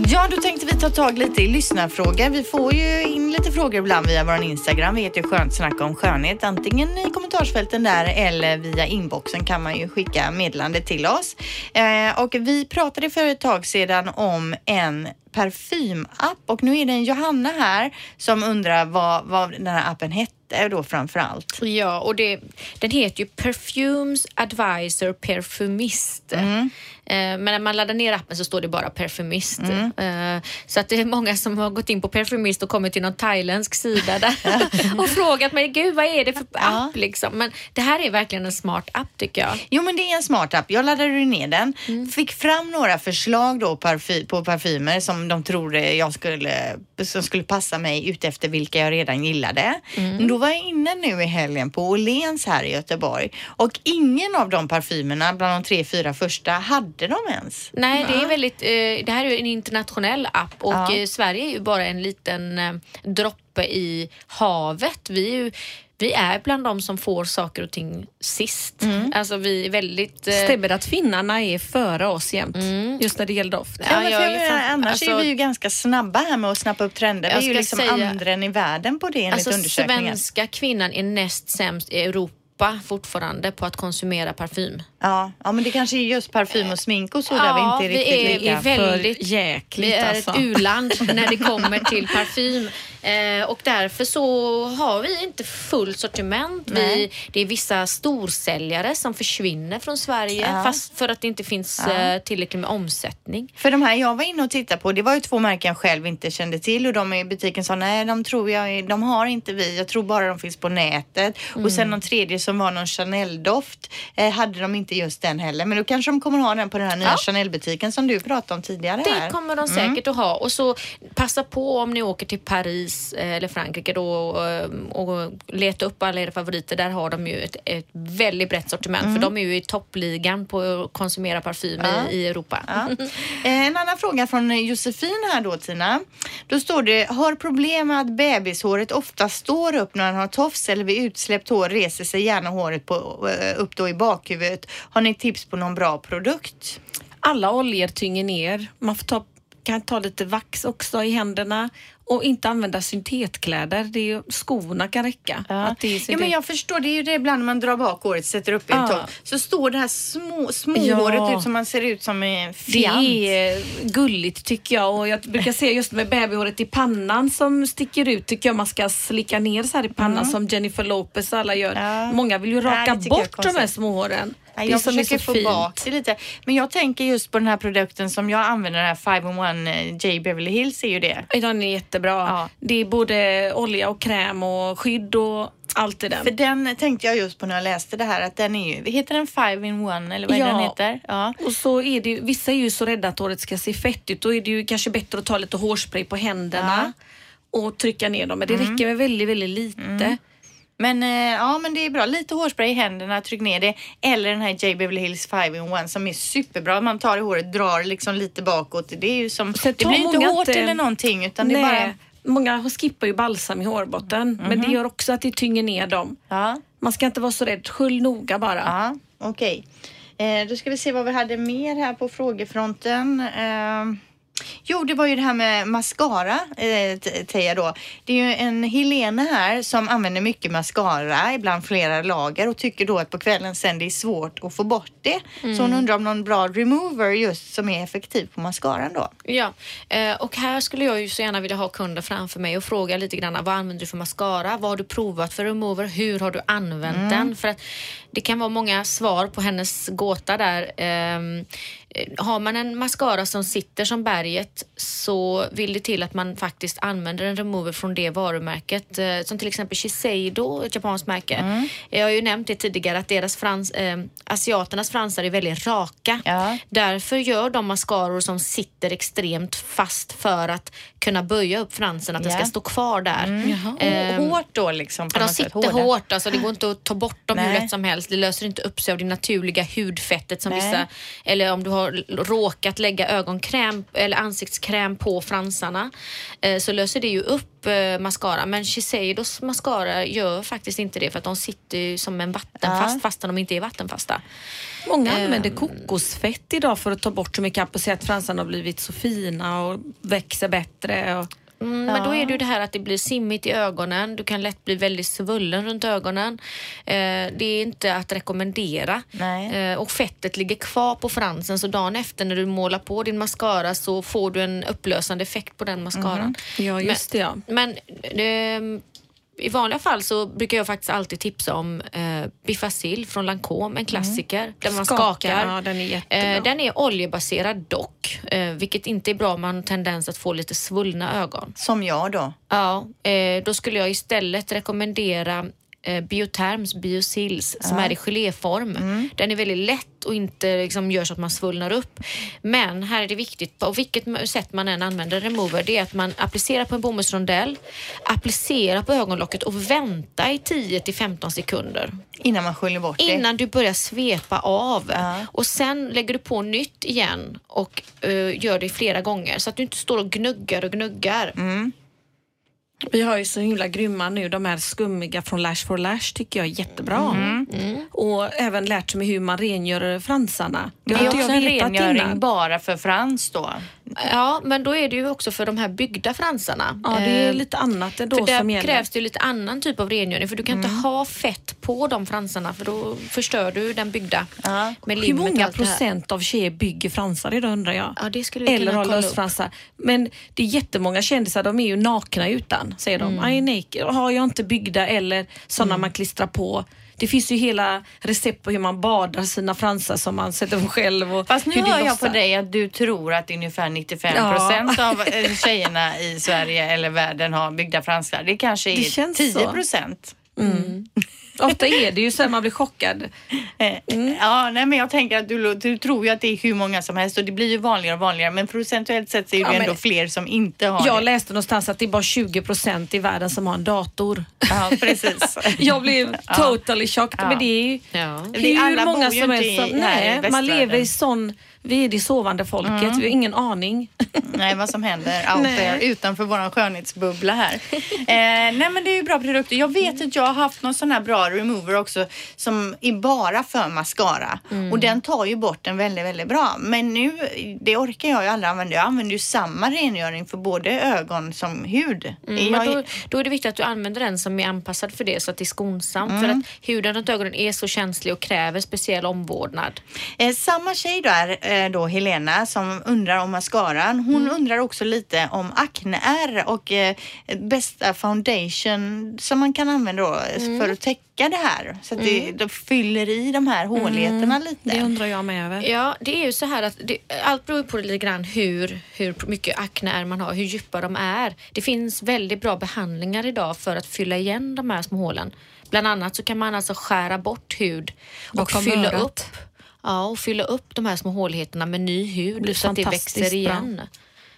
Ja, då tänkte vi ta tag lite i lyssnarfrågor. Vi får ju in lite frågor ibland via vår Instagram. Vi heter ju Skönt snack om skönhet. Antingen i kommentarsfälten där eller via inboxen kan man ju skicka meddelande till oss. Eh, och vi pratade för ett tag sedan om en parfymapp och nu är det en Johanna här som undrar vad, vad den här appen hette då framför allt. Ja, och det, den heter ju Perfumes Advisor Perfumist. Mm. Eh, Men när man laddar ner appen så står det bara Perfumist. Mm. Eh, Så att det är många som har gått in på Perfumist och kommit till någon thailändsk sida där [LAUGHS] och frågat mig, gud vad är det för app liksom? Men det här är verkligen en smart app tycker jag. Jo men det är en smart app. Jag laddade ner den. Fick fram några förslag då på parfymer som de trodde jag skulle, som skulle passa mig utefter vilka jag redan gillade. Men Då var jag inne nu i helgen på Åhléns här i Göteborg och ingen av de parfymerna bland de tre, fyra första hade de ens. Nej, det är väldigt, eh, det här är ju en internationell app och Ja. eh, Sverige är ju bara en liten eh, droppe i havet. Vi är ju vi är bland de som får saker och ting sist. Mm. Alltså vi är väldigt... eh, Stämmer att finnarna är före oss jämt? Just när det gäller doft. Ja, för jag jag är menar, fan- annars alltså- är vi ju ganska snabba här med att snappa upp trender. Vi Jag är ju liksom säga- andra i världen på det enligt Alltså undersökningar. svenska kvinnan är näst sämst i Europa fortfarande på att konsumera parfym. Ja, ja, men det kanske är just parfym och smink och så där vi inte är vi riktigt är, vi lika. är väldigt... För jäkligt Vi är alltså. ett u-land när det [LAUGHS] kommer till parfym. Eh, och därför så har vi inte fullt sortiment. Vi, det är vissa storsäljare som försvinner från Sverige Ja. fast för att det inte finns Ja. eh, tillräckligt med omsättning. För de här jag var inne och tittade på, det var ju två märken jag själv inte kände till och de i butiken sa nej, de tror jag, de har inte vi. Jag tror bara de finns på nätet. Och Mm. sen någon tredje som var någon Chanel-doft eh, hade de inte just den heller. Men då kanske de kommer ha den på den här nya Ja. Chanel-butiken som du pratade om tidigare här. Det kommer de Mm. säkert att ha. Och så passa på om ni åker till Paris eh, eller Frankrike då eh, och leta upp alla era favoriter. Där har de ju ett, ett väldigt brett sortiment för de är ju i toppligan på att konsumera parfym Mm. Ja. i, i Europa. Ja. Eh, En annan fråga från Josefin här då Tina. Då står det, har problem med att bebishåret ofta står upp när han har tofs eller vid utsläppt hår reser sig gärna håret på, upp då i bakhuvudet. Har ni tips på någon bra produkt? Alla oljor tynger ner. Man får ta, kan ta lite vax också i händerna och inte använda syntetkläder. Det är, ju- skorna kan räcka. Det Ja, syntet- men jag förstår, det är ju det ibland när man drar bak håret sätter upp i en Ja. topp. Så står det här små, små Ja. ut som man ser ut som en Det fjant. är gulligt tycker jag och jag brukar säga just med babyhåret i pannan som sticker ut tycker jag man ska slicka ner så här i pannan som Jennifer Lopez och alla gör. Mm. Ja. Många vill ju raka det bort de här småhåren. Nej, det jag försöker få fint. bak det lite. Men jag tänker just på den här produkten som jag använder, den här 5-in-1 eh, J Beverly Hills är ju det. Den är jättebra. Ja. Det är både olja och kräm och skydd och allt i den. För den tänkte jag just på när jag läste det här att den är ju, heter den 5-in-1 eller vad Ja. den heter? Ja. Och så är det ju, vissa är ju så rädda att håret ska se fett ut. Då är det ju kanske bättre att ta lite hårspray på händerna och trycka ner dem. Men det Mm. räcker med väldigt, väldigt lite. Men eh, ja, men det är bra. Lite hårspray i händerna, tryck ner det. Eller den här J Beverly Hills 5-in-1 som är superbra. Man tar i håret, drar liksom lite bakåt. Det är ju som, det blir inte hårt inte- eller någonting utan det är bara... Mhm. Många skippar ju balsam i hårbotten men det gör också att det tynger ner dem. Ja. Man ska inte vara så rädd. Skölj noga bara. Ja, okej. Eh, då ska vi se vad vi hade mer här på frågefronten. Eh, jo, det var ju det här med mascara, eh, Teija då. Det är ju en Helene här som använder mycket mascara, ibland flera lager och tycker då att på kvällen sen det är svårt att få bort det. Så hon undrar om någon bra remover just som är effektiv på mascaran då. Ja, eh, och här skulle jag ju så gärna vilja ha kunden framför mig och fråga lite grann vad använder du för mascara? Vad har du provat för remover? Hur har du använt den? För att det kan vara många svar på hennes gåta där. Eh, har man en mascara som sitter som berget så vill det till att man faktiskt använder en remover från det varumärket. Eh, som till exempel Shiseido, ett japanskt märke. Jag har ju nämnt det tidigare att deras frans, eh, asiaternas fransar är väldigt raka. Ja. Därför gör de mascaror som sitter extremt fast för att kunna böja upp fransen, att den Ja. ska stå kvar där. Ehm, Hå- hårt då liksom? De sitter hårda. hårt, alltså det går inte att ta bort dem hur Nej. lätt som helst. Det löser inte upp sig av det naturliga hudfettet som Nej. vissa, eller om du har råkat lägga ögonkräm eller ansiktskräm på fransarna eh, så löser det ju upp eh, mascara. Men Shiseidos mascara gör faktiskt inte det för att de sitter ju som en vattenfast Ja. fastän de inte är vattenfasta. Många Ehm. använder kokosfett idag för att ta bort så mycket och säga att fransarna har blivit så fina och växer bättre. Och... Mm, Men då är det ju det här att det blir simmigt i ögonen. Du kan lätt bli väldigt svullen runt ögonen. Eh, det är inte att rekommendera. Eh, och fettet ligger kvar på fransen så dagen efter när du målar på din mascara så får du en upplösande effekt på den mascaran. Ja, just det ja. Men eh, i vanliga fall så brukar jag faktiskt alltid tipsa om eh, Bifacil från Lancome, en klassiker. Där man Skakar, skakar. ja, den är. Eh, den är oljebaserad dock, eh, vilket inte är bra om man har tendens att få lite svullna ögon. Som jag då. Ja, eh, då skulle jag istället rekommendera eh, Bioterms Biosils som är i geléform. Den är väldigt lätt och inte liksom, gör så att man svullnar upp. Men här är det viktigt, på vilket sätt man än använder remover, det är att man applicerar på en bomullsrondell, applicerar på ögonlocket och vänta i 10 till 15 sekunder Innan man sköljer bort det. innan du börjar svepa av. Ja. Och sen lägger du på nytt igen och eh, gör det flera gånger så att du inte står och gnuggar och gnuggar. Vi har ju så himla grymma nu, de här skummiga från Lash for Lash tycker jag är jättebra. Och även lärt mig hur man rengör fransarna. Det är har också en rengöring innan. bara för frans då. Ja, men då är det ju också för de här byggda fransarna. Ja, det är Eh, lite annat då för där som gäller. krävs det lite annan typ av rengöring för du kan inte ha fett på de fransarna för då förstör du den byggda Ja. med Hur många procent av tjejer bygger fransar idag undrar jag? Ja, det skulle vi Eller har lösfransar. Men det är jättemånga kändisar, de är ju nakna utan, säger Mm. de. I naked. Har jag inte byggda eller sådana man klistrar på. Det finns ju hela recept på hur man badar sina fransar som man sätter på själv. Och Fast nu hör jag lossar. på dig att du tror att ungefär 95 Ja. procent av eh, [LAUGHS] tjejerna i Sverige eller världen har byggda fransar. Det kanske är Det känns 10 så. procent. Ofta är det ju så att man blir chockad. Eh, Ja, nej, men jag tänker att du, du tror ju att det är hur många som helst och det blir ju vanligare och vanligare. Men procentuellt sett så är det Ja, ändå fler som inte har Jag det. läste någonstans att det är bara 20 procent i världen som har en dator. Ja, precis. [LAUGHS] Jag blev totally shocked. Ja. Men det är ju Ja. Hur många som helst. Som, nej, man lever i sån... Vi är det sovande folket. Vi har ingen aning. Nej, vad som händer out there utanför vår skönhetsbubbla här. Eh, nej, men det är ju bra produkter. Jag vet att jag har haft någon sån här bra remover också som är bara för mascara och den tar ju bort den väldigt, väldigt bra. Men nu, det orkar jag ju aldrig använda. Jag använder ju samma rengöring för både ögon som hud. Mm, jag, då, då är det viktigt att du använder den som är anpassad för det så att det är skonsamt. För Mm. att huden runt ögonen är så känslig och kräver speciell omvårdnad. Eh, samma tjej där eh, då, Helena, som undrar om mascaran. Hon Mm. undrar också lite om akneär och eh, bästa foundation som man kan använda då eh, Mm. för att täcka det här. Så att det, det fyller i de här håligheterna lite. Mm. Det undrar jag med över. Ja, det är ju så här att det, allt beror på lite grann hur, hur mycket akne är man har, hur djupa de är. Det finns väldigt bra behandlingar idag för att fylla igen de här små hålen. Bland annat så kan man alltså skära bort hud och Bakom fylla örat. upp Ja, och fylla upp de här små håligheterna med ny hud så att det växer bra. igen.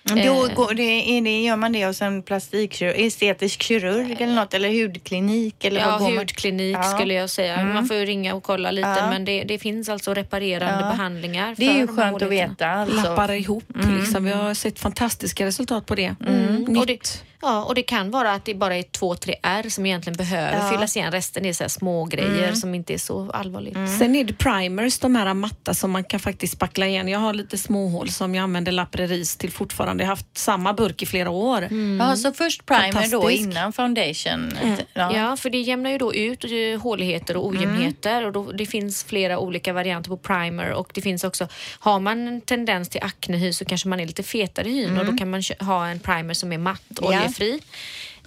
Då Eh. går det, är det, gör man det hos en plastikkirurg, estetisk kirurg eller något eller hudklinik eller Ja, hudklinik Ja. skulle jag säga. Man får ju ringa och kolla lite Ja. men det, det finns alltså reparerande Ja. behandlingar. Det är för ju skönt att veta alltså. Lappar ihop. Liksom. Vi har sett fantastiska resultat på det. Mm. Och det, Nytt. Ja, och det kan vara att det bara är två, tre R som egentligen behöver Ja. fyllas igen. Resten är så här små grejer som inte är så allvarligt. Sen är det primers, de här matta som man kan faktiskt spackla igen. Jag har lite småhål som jag använder Lapreris till fortfarande. Jag har haft samma burk i flera år. Ja, så först primer då innan foundation. Ja. Ja, för det jämnar ju då ut eh, håligheter och ojämnheter och då, det finns flera olika varianter på primer och det finns också, har man en tendens till aknehy så kanske man är lite fetare i hyn och då kan man ha en primer som är matt, Ja. Oljefri.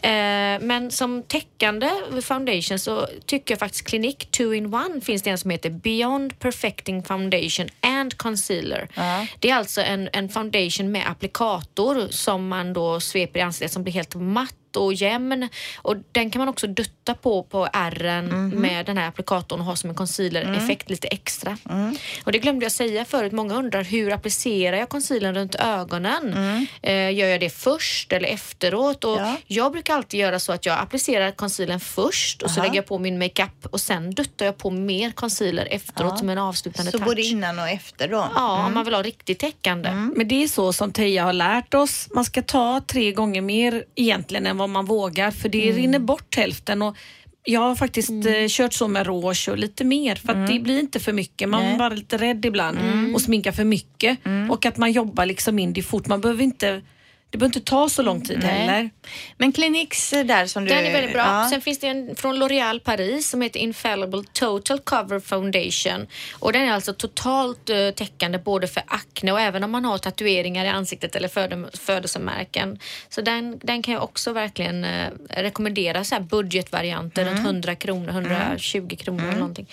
Eh, men som täckande foundation så tycker jag faktiskt Clinique 2-in-1 finns det en som heter Beyond Perfecting Foundation and Concealer. Ja. Det är alltså en, en foundation med applikator som man då sveper i ansiktet som blir helt matt och jämn. Och den kan man också dutta på på ärren Mhm. med den här applikatorn och ha som en concealer-effekt Mm. lite extra. Och det glömde jag säga förut. Många undrar hur applicerar jag concealern runt ögonen? Eh, gör jag det först eller efteråt? Och Mm. Ja. Jag brukar alltid göra så att jag applicerar concealern först och så Aha. lägger jag på min makeup och sen duttar jag på mer concealer efteråt som en avslutande Så touch. både innan och efter då? Ja, om man vill ha riktigt täckande. Men det är så som Teija har lärt oss. Man ska ta tre gånger mer egentligen än vad man vågar för det Mm. rinner bort hälften. Och jag har faktiskt eh, kört så med rouge och lite mer för att det blir inte för mycket. Man Mm. Nej. Mm. är bara lite rädd ibland och sminkar för mycket. Och att man jobbar liksom in det fort. Man behöver inte, det behöver inte ta så lång tid Nej. heller. Men Cliniques där som du... Den är väldigt bra. Ja. Sen finns det en från L'Oréal Paris som heter Infallible Total Cover Foundation. Och den är alltså totalt eh, täckande både för akne och även om man har tatueringar i ansiktet eller föde, födelsemärken. Så den, den kan jag också verkligen eh, rekommendera så här budgetvarianter runt 100 kronor, 120 kronor eller någonting.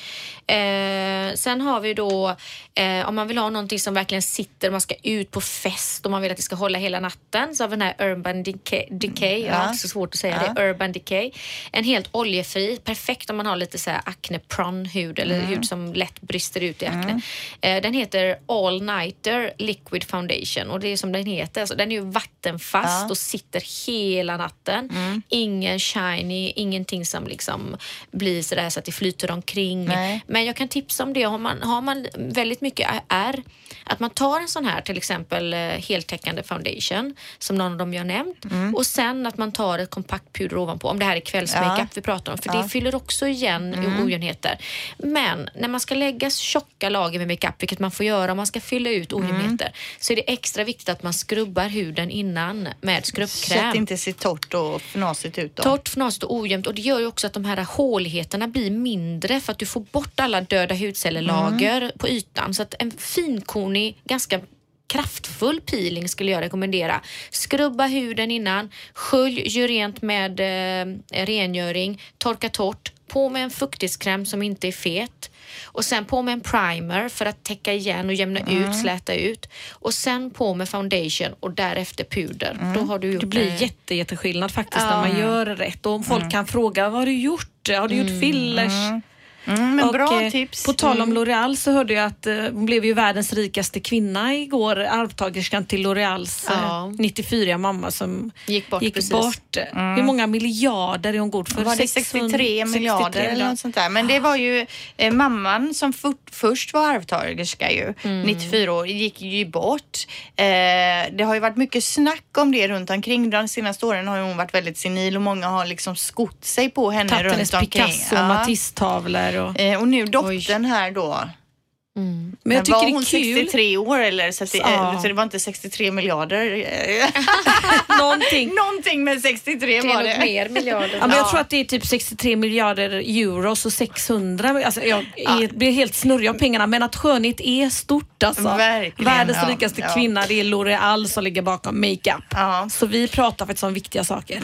Eh, sen har vi då eh, om man vill ha någonting som verkligen sitter, man ska ut på fest och man vill att det ska hålla hela natten har vi den här Urban Decay, Decay jag har så svårt att säga det, Urban Decay. En helt oljefri, perfekt om man har lite så här acne prone hud eller hud som lätt brister ut i akne. Eh, den heter All Nighter Liquid Foundation och det är som den heter, alltså, den är ju vattenfast Ja. och sitter hela natten. Ingen shiny, ingenting som liksom blir sådär så att det flyter omkring. Nej. Men jag kan tipsa om det, har man, har man väldigt mycket är att man tar en sån här till exempel eh, heltäckande foundation som någon av dem jag nämnt Mm. och sen att man tar ett kompakt puder ovanpå om det här är kvällsmakeup Ja. vi pratar om för Ja. Mm. det fyller också igen ojämnheter. Men när man ska lägga tjocka lager med makeup, vilket man får göra om man ska fylla ut Mm. ojämnheter, så är det extra viktigt att man skrubbar huden innan med Så skrubbkräm. att det inte ser torrt och fnasigt ut då? Torrt, fnasigt och ojämnt och det gör ju också att de här håligheterna blir mindre för att du får bort alla döda hudcellerlager Mm. på ytan. Så att en finkornig, ganska kraftfull peeling skulle jag rekommendera. Skrubba huden innan, skölj, gör rent med eh, rengöring, torka torrt, på med en fuktighetskräm som inte är fet och sen på med en primer för att täcka igen och jämna Mm. ut, släta ut och sen på med foundation och därefter puder. Mm. Då har du gjort Det blir eh, jätte, jätteskillnad faktiskt när man gör rätt. Och om folk kan fråga, vad har du gjort? Har du gjort fillers? Mm, men Och, bra eh, tips. På tal om Mm. L'Oreal så hörde jag att eh, hon blev ju världens rikaste kvinna igår. Arvtagerskan till L'Oreals Ja. eh, 94 mamma som Gick bort, gick precis. bort. Hur många miljarder är hon god för? Var det 600 63 miljarder 63, eller ja. något sånt där? Men det var ju eh, mamman som fort, först var arvtagerska ju, Mm. 94 år, gick ju bort. Eh, det har ju varit mycket snack om det runt omkring. De senaste åren har ju hon varit väldigt senil och många har liksom skott sig på henne Tagit runt omkring. Picasso och Matisse-tavlor. Och... Eh, och nu dottern här då. Men jag tycker var det hon är kul. 63 år eller? Så, att det, Ja. så det var inte 63 miljarder. [LAUGHS] Någonting. [LAUGHS] Någonting med 63 Det var det. mer miljarder. Ja, men jag Ja. tror att det är typ 63 miljarder euro och 600. Alltså jag är, blir helt snurrig av pengarna men att skönhet är stort alltså. Verkligen, Världens ja, rikaste ja. kvinna det är L'Oreal som ligger bakom makeup. Ja. Så vi pratar faktiskt om viktiga saker.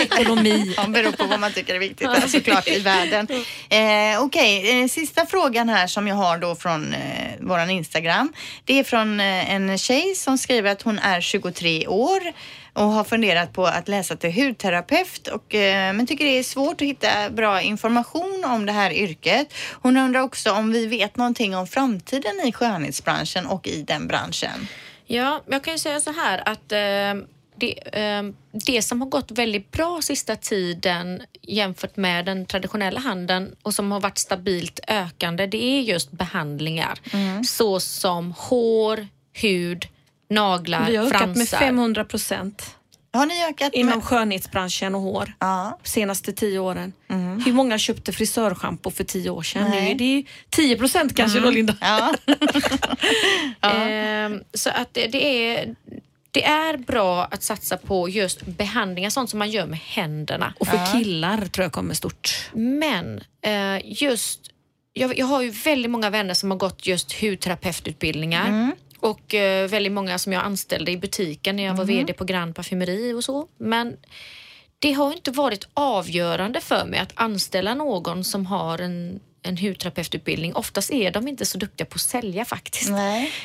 Ekonomi. [LAUGHS] Ja, beror på vad man tycker är viktigt såklart i världen. Eh, Okej, eh, sista frågan här som jag har då från eh, våran Instagram. Det är från eh, en tjej som skriver att hon är 23 år och har funderat på att läsa till hudterapeut och, eh, men tycker det är svårt att hitta bra information om det här yrket. Hon undrar också om vi vet någonting om framtiden i skönhetsbranschen och i den branschen. Ja, jag kan ju säga så här att eh, det, eh, det som har gått väldigt bra sista tiden jämfört med den traditionella handeln och som har varit stabilt ökande, det är just behandlingar så som hår, hud, naglar, Vi har ökat med fransar. 500 procent Har ni ökat? inom med... skönhetsbranschen och hår. Ja. senaste tio åren. Hur många köpte frisörschampo för tio år sedan? Nej. Nu, det är 10 procent kanske då Linda. Ja. [LAUGHS] Ehm, så att det, det, är, det är bra att satsa på just behandlingar, sånt som man gör med händerna. Och för killar tror jag kommer stort. Men eh, just, jag, jag har ju väldigt många vänner som har gått just hudterapeututbildningar. Och eh, väldigt många som jag anställde i butiken när jag var VD på Grand Parfumeri och så. Men det har inte varit avgörande för mig att anställa någon som har en, en hudterapeututbildning. Oftast är de inte så duktiga på att sälja faktiskt.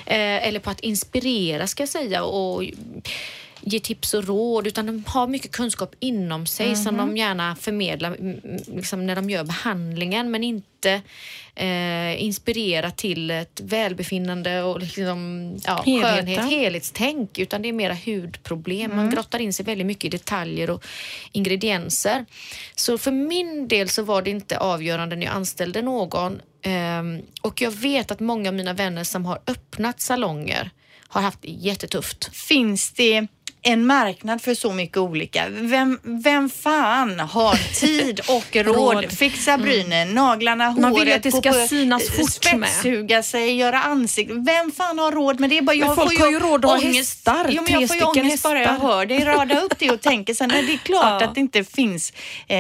Eh, eller på att inspirera ska jag säga. Och ge tips och råd utan de har mycket kunskap inom sig som Mhm. de gärna förmedlar mm, liksom när de gör behandlingen men inte eh, inspirera till ett välbefinnande och liksom, ja, Helheten. skönhet, helhetstänk utan det är mera hudproblem. Mm. Man grottar in sig väldigt mycket i detaljer och ingredienser. Så för min del så var det inte avgörande när jag anställde någon Ehm, och jag vet att många av mina vänner som har öppnat salonger har haft det jättetufft. Finns det en marknad för så mycket olika. Vem, vem fan har tid och [LAUGHS] råd? Råd. Fixa brynen, naglarna, håret, Man vill att det ska på- synas fort med. spetssuga sig, göra ansikte. Vem fan har råd med det? Bara, jag folk får har ju råd att ha hästar, Jo, men jag får ju ångest bara jag hästar. hör det. Rada upp det och tänker sen, nej, det är klart [LAUGHS] Ja. att det inte finns, eh,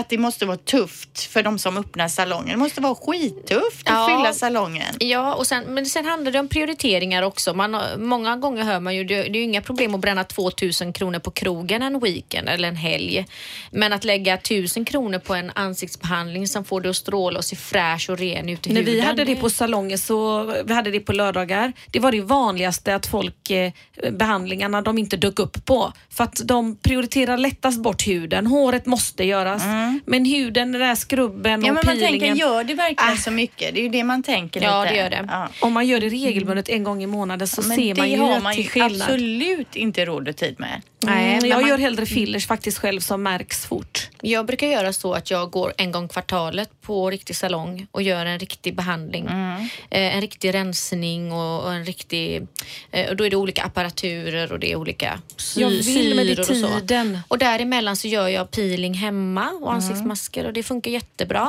att det måste vara tufft för de som öppnar salongen. Det måste vara skittufft att Ja. fylla salongen. Ja, och sen, men sen handlar det om prioriteringar också. Man, många gånger hör man ju, det, det är ju inga problem att bränna 2000 kronor på krogen en weekend eller en helg. Men att lägga 1000 kronor på en ansiktsbehandling som får det att stråla och se fräsch och ren ut i När huden. vi hade det på salongen så vi hade det på lördagar. Det var det vanligaste att folk eh, behandlingarna de inte dök upp på. För att de prioriterar lättast bort huden. Håret måste göras. Men huden, den där skrubben Mm. Ja, och men man tänker, gör det verkligen Ah. så mycket? Det är ju det man tänker Ja, lite. det gör det. Ja. Om man gör det regelbundet en gång i månaden så Men ser man ju har att man det är ju skillnad. absolut inte råd och tid med. Nej, Mm, jag man- gör hellre fillers faktiskt själv som märks fort. Jag brukar göra så att jag går en gång kvartalet på riktig salong och gör en riktig behandling. Mm. Eh, en riktig rensning och, och en riktig... Eh, och då är det olika apparaturer och det är olika sy- Jag vill med det och så. tiden. Och däremellan så gör jag peeling hemma och ansiktsmasker och det funkar jättebra.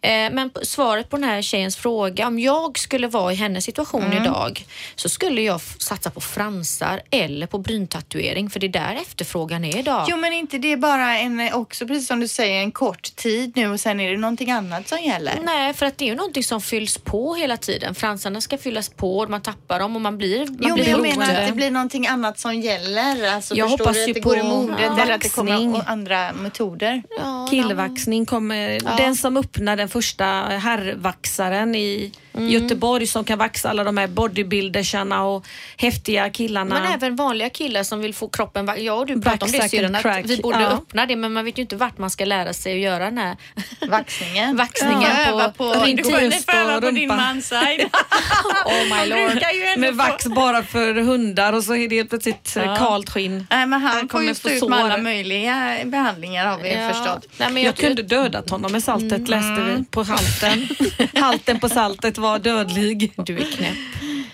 Eh, men svaret på den här tjejens fråga, om jag skulle vara i hennes situation idag så skulle jag satsa på fransar eller på bryntatuering för det är där efterfrågan är idag. Jo, men inte det är bara en, också precis som du säger, en kort tid nu och sen är det någonting annat som gäller. Nej, för att det är ju någonting som fylls på hela tiden. Fransarna ska fyllas på, man tappar dem och man blir, man Jo, blir men jag beroende. menar att det blir någonting annat som gäller. Alltså, Jag hoppas du, ju att det går i på modet ja, eller att det kommer andra metoder. Ja, Killvaxning kommer. Den som öppnar den första herrvaxaren i Mm. Göteborg som kan vaxa alla de här bodybuildersarna och häftiga killarna. Men även vanliga killar som vill få kroppen... va- Ja, du pratade om det syrran, att vi borde Ja. öppna det men man vet ju inte vart man ska lära sig att göra den här [LAUGHS] Vaxningen. vaxningen Ja, på, på, din bröst och på din rumpa. [LAUGHS] Oh my lord. Med vax bara för hundar och så är det helt plötsligt Ja. ja. kalt skinn. Nej, men han, Han kommer få ut med alla möjliga behandlingar har vi Ja. förstått. Nej, men Jag jag, kunde dödat honom med saltet Mm. läste vi på halten. [LAUGHS] Halten på saltet var dödlig. Du är knäpp.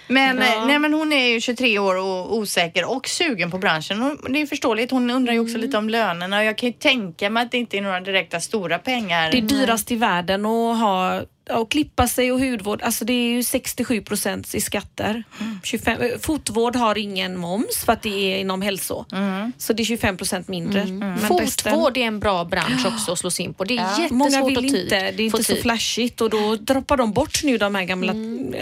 Men, Ja. eh, nej, men hon är ju 23 år och osäker och sugen på branschen. Och det är förståeligt. Hon undrar ju också lite om lönerna och jag kan ju tänka mig att det inte är några direkta stora pengar. Det är dyrast i världen att ha och klippa sig och hudvård, alltså det är ju 67 procent i skatter. 25, eh, fotvård har ingen moms för att det är inom hälso. Så det är 25 procent mindre. Resten- Fotvård är en bra bransch också att slå sig in på. Det är jättesvårt Många vill att tid, inte, det är inte så tid. flashigt och då droppar de bort nu de här gamla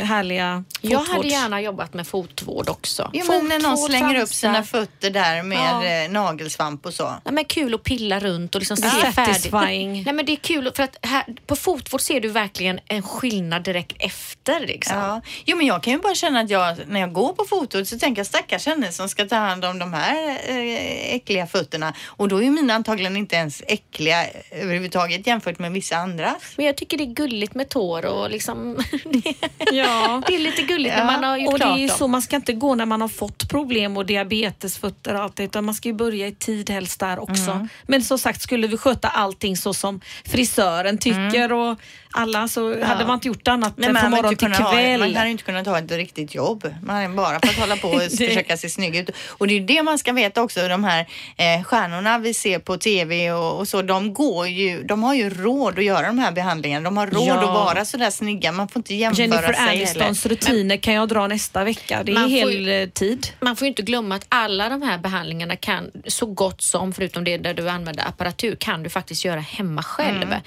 härliga Jag hade gärna jobbat med fotvård också. Jo, men när någon Fotvård, slänger upp sina fötter där med Ja. eh, nagelsvamp och så. Ja, men kul att pilla runt och liksom se Ja. färdigt. Nej, men det är kul för att här, på fotvård ser du verkligen en skillnad direkt efter. Liksom. Ja. Jo, men jag kan ju bara känna att jag, när jag går på fotot så tänker jag stackars henne som ska ta hand om de här eh, äckliga fötterna. Och då är ju mina antagligen inte ens äckliga överhuvudtaget jämfört med vissa andra. Men jag tycker det är gulligt med tår och liksom [LAUGHS] det, Ja. det är lite gulligt Ja, när man har gjort Och det klart är ju dem. så, man ska inte gå när man har fått problem och diabetesfötter och allt det, utan man ska ju börja i tid helst där också. Mm. Men som sagt, skulle vi sköta allting så som frisören tycker och alla så hade man inte gjort annat. Nej, från morgon till kunnat ha, kväll. man hade inte kunnat ha ett riktigt jobb. Man bara fått hålla på och [LAUGHS] Det- försöka se snygg ut. Och det är det man ska veta också. De här eh, stjärnorna vi ser på tv och, och så, de går ju, de har ju råd att göra de här behandlingarna. De har råd Ja. att vara så där snygga. Man får inte jämföra Jennifer sig heller. Anistons rutiner kan jag dra nästa vecka. Det är hel ju- eh, tid. Man får ju inte glömma att alla de här behandlingarna kan så gott som, förutom det där du använder apparatur, kan du faktiskt göra hemma själv. Mm.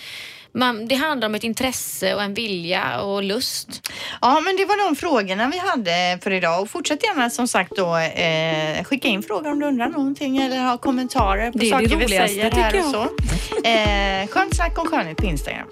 Man, det handlar om ett intresse och en vilja och lust. Ja, men det var de frågorna vi hade för idag. Och fortsätt gärna som sagt då eh, skicka in frågor om du undrar någonting eller har kommentarer på Det saker det vi säger här och så. Eh, skönt snack om skönhet på Instagram.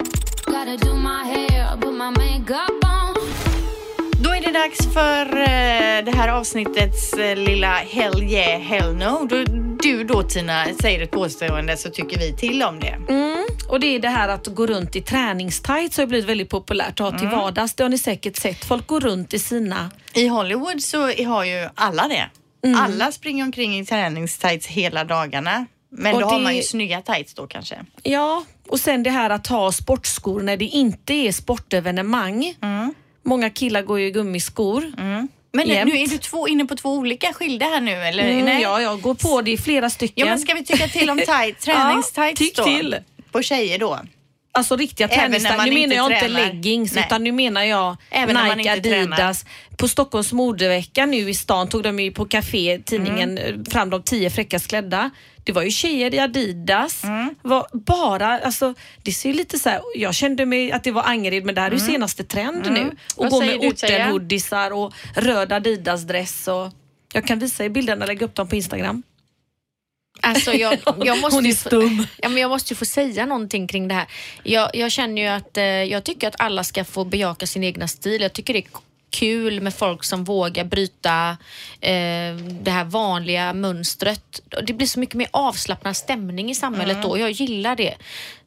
Det dags för eh, det här avsnittets eh, lilla Hell yeah, hell no. Du, du då Tina säger ett påstående så tycker vi till om det. Mm. Och det är det här att gå runt i träningstights har blivit väldigt populärt att ha till vardags. Det har ni säkert sett. Folk går runt i sina... I Hollywood så har ju alla det. Alla springer omkring i träningstights hela dagarna. Men Och då har det- man ju snygga tights då kanske. Ja, och sen det här att ha sportskor när det inte är sportevenemang. Många killar går ju i gummiskor. Men nu, nu är du två, inne på två olika skilda här nu eller? Mm, Nej. ja, jag går på det i flera stycken. Ja men ska vi tycka till om tight, [LAUGHS] träningstights tyck då? till. På tjejer då? Alltså riktiga träningstights. Nu menar jag inte inte tränar. leggings Nej. utan nu menar jag Även när man Nike, inte tränar. Adidas. På Stockholms modevecka nu i stan tog de ju på café, tidningen, Mm. eh, fram de tio fräckast klädda. Det var ju tjejer i Adidas. Mm. Var bara, alltså, det ser lite så här, jag kände mig att det var Angered men det här är ju senaste trend nu. Och Mm. Vad gå med ortenhoodisar och röd Adidas-dress. Och, jag kan visa er bilderna och lägga upp dem på Instagram. Alltså jag, [LAUGHS] jag måste Hon är ju få- stum. Ja, men jag måste ju få säga någonting kring det här. Jag, jag känner ju att eh, jag tycker att alla ska få bejaka sin egna stil. Jag tycker det är kul med folk som vågar bryta eh, det här vanliga mönstret. Det blir så mycket mer avslappnad stämning i samhället då. Jag gillar det.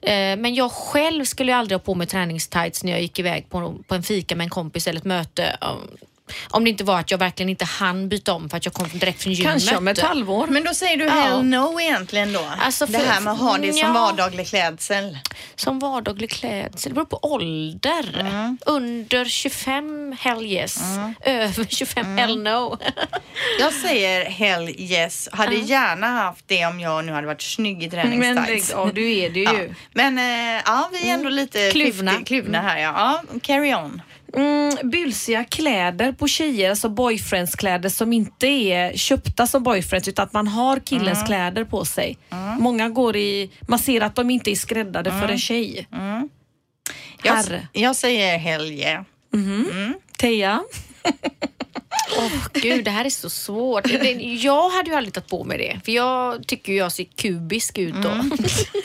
Eh, men jag själv skulle ju aldrig ha på mig träningstights när jag gick iväg på, på en fika med en kompis eller ett möte. Om det inte var att jag verkligen inte hann byta om för att jag kom direkt från gymmet. Kanske om ett halvår. Men då säger du Ja. hell no egentligen då? Alltså det för- här med att ha det som Ja. vardaglig klädsel. Som vardaglig klädsel. Det beror på ålder. Mm. Under 25, hell yes. Över 25, Mm. hell no. [LAUGHS] Jag säger hell yes. Hade gärna haft det om jag nu hade varit snygg i Men träningstights. av, du är det ju. Ja. Men eh, ja, vi är ändå lite Kluvna. 50 kluvna här. Ja. ja, carry on. Mm, bylsiga kläder på tjejer, alltså boyfriendskläder som inte är köpta som boyfriends utan att man har killens kläder på sig. Många går i, man ser att de inte är skräddade för en tjej. Jag, Herre. jag säger hell yeah. Teija? Åh gud, det här är så svårt. [LAUGHS] Jag hade ju aldrig tagit på mig det. För jag tycker jag ser kubisk ut då. Mm.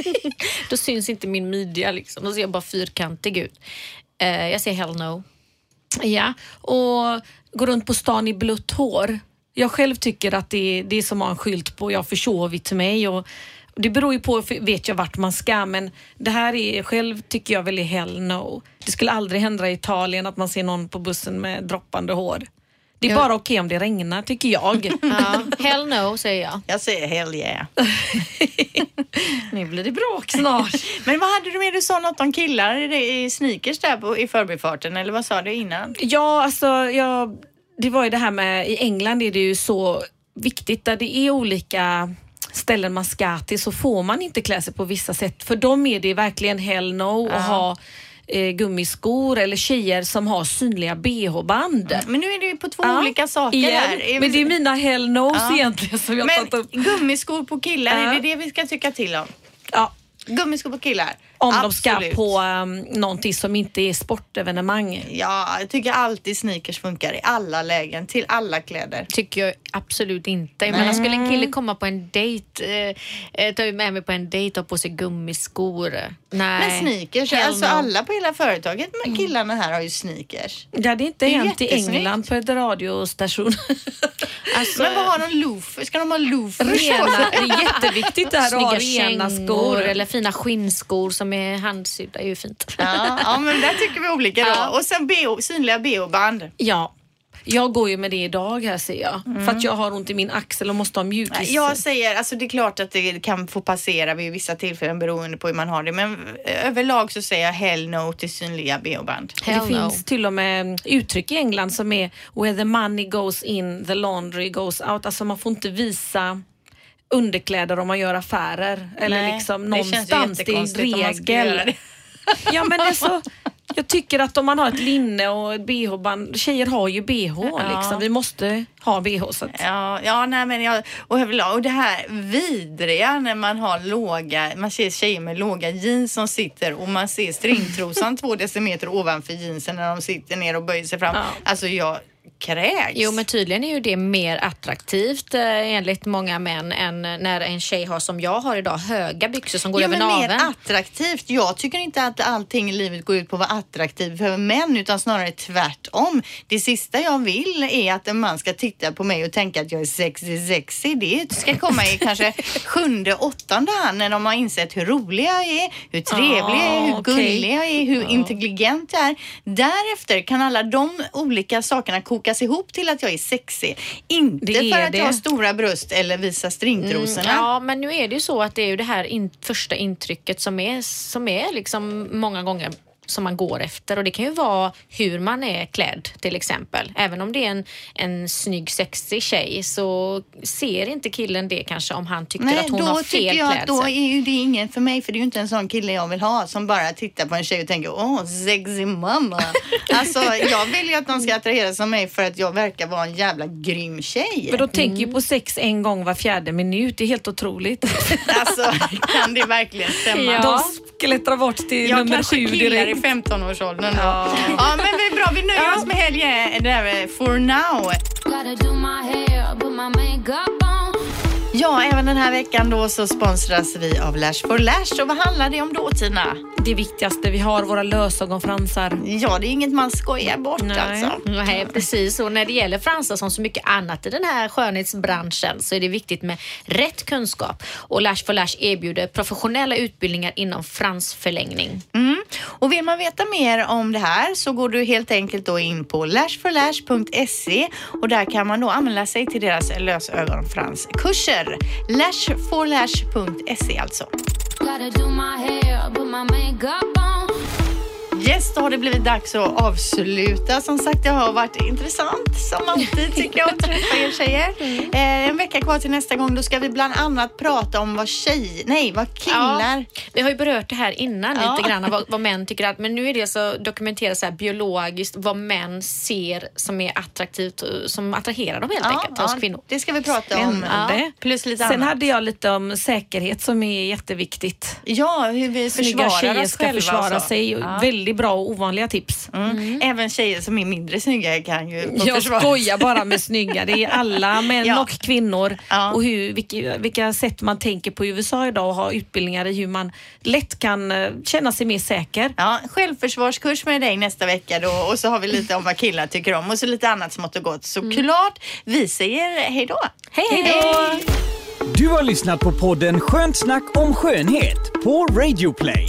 [LAUGHS] då syns inte min midja liksom. Då ser jag bara fyrkantig ut. Eh, jag säger hell no. Ja, och gå runt på stan i blött hår. Jag själv tycker att det är, det är som att ha en skylt på jag försovit mig. Och det beror ju på, vet jag vart man ska, men det här är själv tycker jag väl är hell no. Det skulle aldrig hända i Italien att man ser någon på bussen med droppande hår. Det är bara okej om det regnar tycker jag. [LAUGHS] Ja, hell no säger jag. Jag säger hell yeah. [LAUGHS] nu blir det bråk snart. [LAUGHS] Men vad hade du med? Du sa något om killar i, sneakers där på, i förbifarten eller vad sa du innan? Ja, alltså jag, det var ju det här med, i England är det ju så viktigt där det är olika ställen man ska till så får man inte klä sig på vissa sätt. För dem är det verkligen hell no att ha eh, gummiskor eller tjejer som har synliga bh-band. Men nu är det ju på två Ja, olika saker igen. här. Men det är mina hell nos Ja. egentligen som jag tagit Men upp. gummiskor på killar, Ja. är det det vi ska tycka till om? Ja, Gummiskor på killar? Om de ska Absolut. på um, någonting som inte är sportevenemang. Ja, jag tycker alltid sneakers funkar i alla lägen, till alla kläder. tycker jag absolut inte. Jag menar, skulle en kille komma på en dejt, eh, eh, ta med mig på en dejt och på sig gummiskor. Nej. Men sneakers, Hell alltså no. alla på hela företaget med killarna här har ju sneakers. Ja, det är inte Det hänt i. England på ett radiostation. [LAUGHS] Alltså, Men vad har de loafers? Ska de ha loafers? Rena, [LAUGHS] det är jätteviktigt det här att ha rena skor. eller fina skinnskor som är handsydda är ju fint. Ja, ja, men där tycker vi olika då. Ja. Och sen BH, synliga BH-band. Ja, jag går ju med det idag här ser jag. För att jag har ont i min axel och måste ha mjukis. Jag säger, alltså det är klart att det kan få passera vid vissa tillfällen beroende på hur man har det. Men överlag så säger jag hell no till synliga BH-band. det no. finns till och med uttryck i England som är where the money goes in, the laundry goes out. Alltså man får inte visa underkläder om man gör affärer. Eller Nej, liksom det någonstans. Det är en regel. det. [LAUGHS] Ja men alltså, jag tycker att om man har ett linne och ett bh-band, tjejer har ju bh liksom. Vi måste ha bh. Så att, Ja, ja nej men jag, och och det här vidriga när man har låga, man ser tjejer med låga jeans som sitter och man ser stringtrosan [LAUGHS] två decimeter ovanför jeansen när de sitter ner och böjer sig fram. Ja. Alltså jag kräks. Jo, men tydligen är ju det mer attraktivt eh, enligt många män än när en tjej har som jag har idag, höga byxor som går Jo, över men mer naveln. attraktivt. Jag tycker inte att allting i livet går ut på att vara attraktiv för män utan snarare tvärtom. Det sista jag vill är att en man ska titta på mig och tänka att jag är sexy sexy. Det ska komma i kanske [LAUGHS] sjunde, åttonde hand när de har insett hur rolig jag är, hur trevlig jag är, hur Ah, gullig jag är, hur intelligent jag är. Därefter kan alla de olika sakerna kokas ihop till att jag är sexig. Inte för att det. jag har stora bröst eller visar stringtrosorna. Mm, Ja, men nu är det ju så att det är ju det här in, första intrycket som är, som är liksom många gånger som man går efter och det kan ju vara hur man är klädd till exempel. Även om det är en, en snygg sexig tjej så ser inte killen det kanske om han tycker Nej, att hon då har fel tycker jag att då klädsel. är ju det ingen för mig för det är ju inte en sån kille jag vill ha som bara tittar på en tjej och tänker åh sexy mamma. [LAUGHS] alltså jag vill ju att de ska attraheras av mig för att jag verkar vara en jävla grym tjej. Men de tänker ju på sex en gång var fjärde minut. Det är helt otroligt. [LAUGHS] Alltså kan det verkligen stämma? De skelettrar bort till Jag nummer kanske sju killar i direkt. 15-årsåldern då. Ja. men det är bra, vi nöjer oss med helgen där for now. Ja, även den här veckan då så sponsras vi av Lash for Lash. Och vad handlar det om då Tina? Det viktigaste vi har, våra lösögonfransar. Ja, det är inget man skojar bort Nej. alltså. Nej, precis. Och när det gäller fransar som så mycket annat i den här skönhetsbranschen så är det viktigt med rätt kunskap. Och Lash for Lash erbjuder professionella utbildningar inom fransförlängning. Mm. Och vill man veta mer om det här så går du helt enkelt då in på lashforlash.se och där kan man då anmäla sig till deras lösögonfranskurser. Lash4lash.se alltså. Yes, då har det blivit dags att avsluta. Som sagt, det har varit intressant som alltid tycker jag att träffa er tjejer. [LAUGHS] Eh, en vecka kvar till nästa gång. Då ska vi bland annat prata om vad tjej, nej, vad killar Vi har ju berört det här innan Ja. lite grann vad, [LAUGHS] vad män tycker att, men nu är det så dokumenterat så här biologiskt vad män ser som är attraktivt, som attraherar dem helt enkelt hos kvinnor. Det ska vi prata om. Ja, plus lite Sen annat. hade jag lite om säkerhet som är jätteviktigt. Ja, hur vi Snygga försvarar tjejer oss ska själva. försvara och så. sig. Ja. Väldigt bra och ovanliga tips. Mm. Även tjejer som är mindre snygga kan ju Jag försvara skojar bara med snygga. Det är alla män [LAUGHS] Ja. och kvinnor. Ja. Och hur, vilka, vilka sätt man tänker på i USA idag och har utbildningar i hur man lätt kan eh, känna sig mer säker. Ja, självförsvarskurs med dig nästa vecka då och så har vi lite om vad killar tycker om och så lite annat smått och gott. Såklart, vi säger hej då. Hej, hej då! Du har lyssnat på podden Skönt snack om skönhet på Radio Play.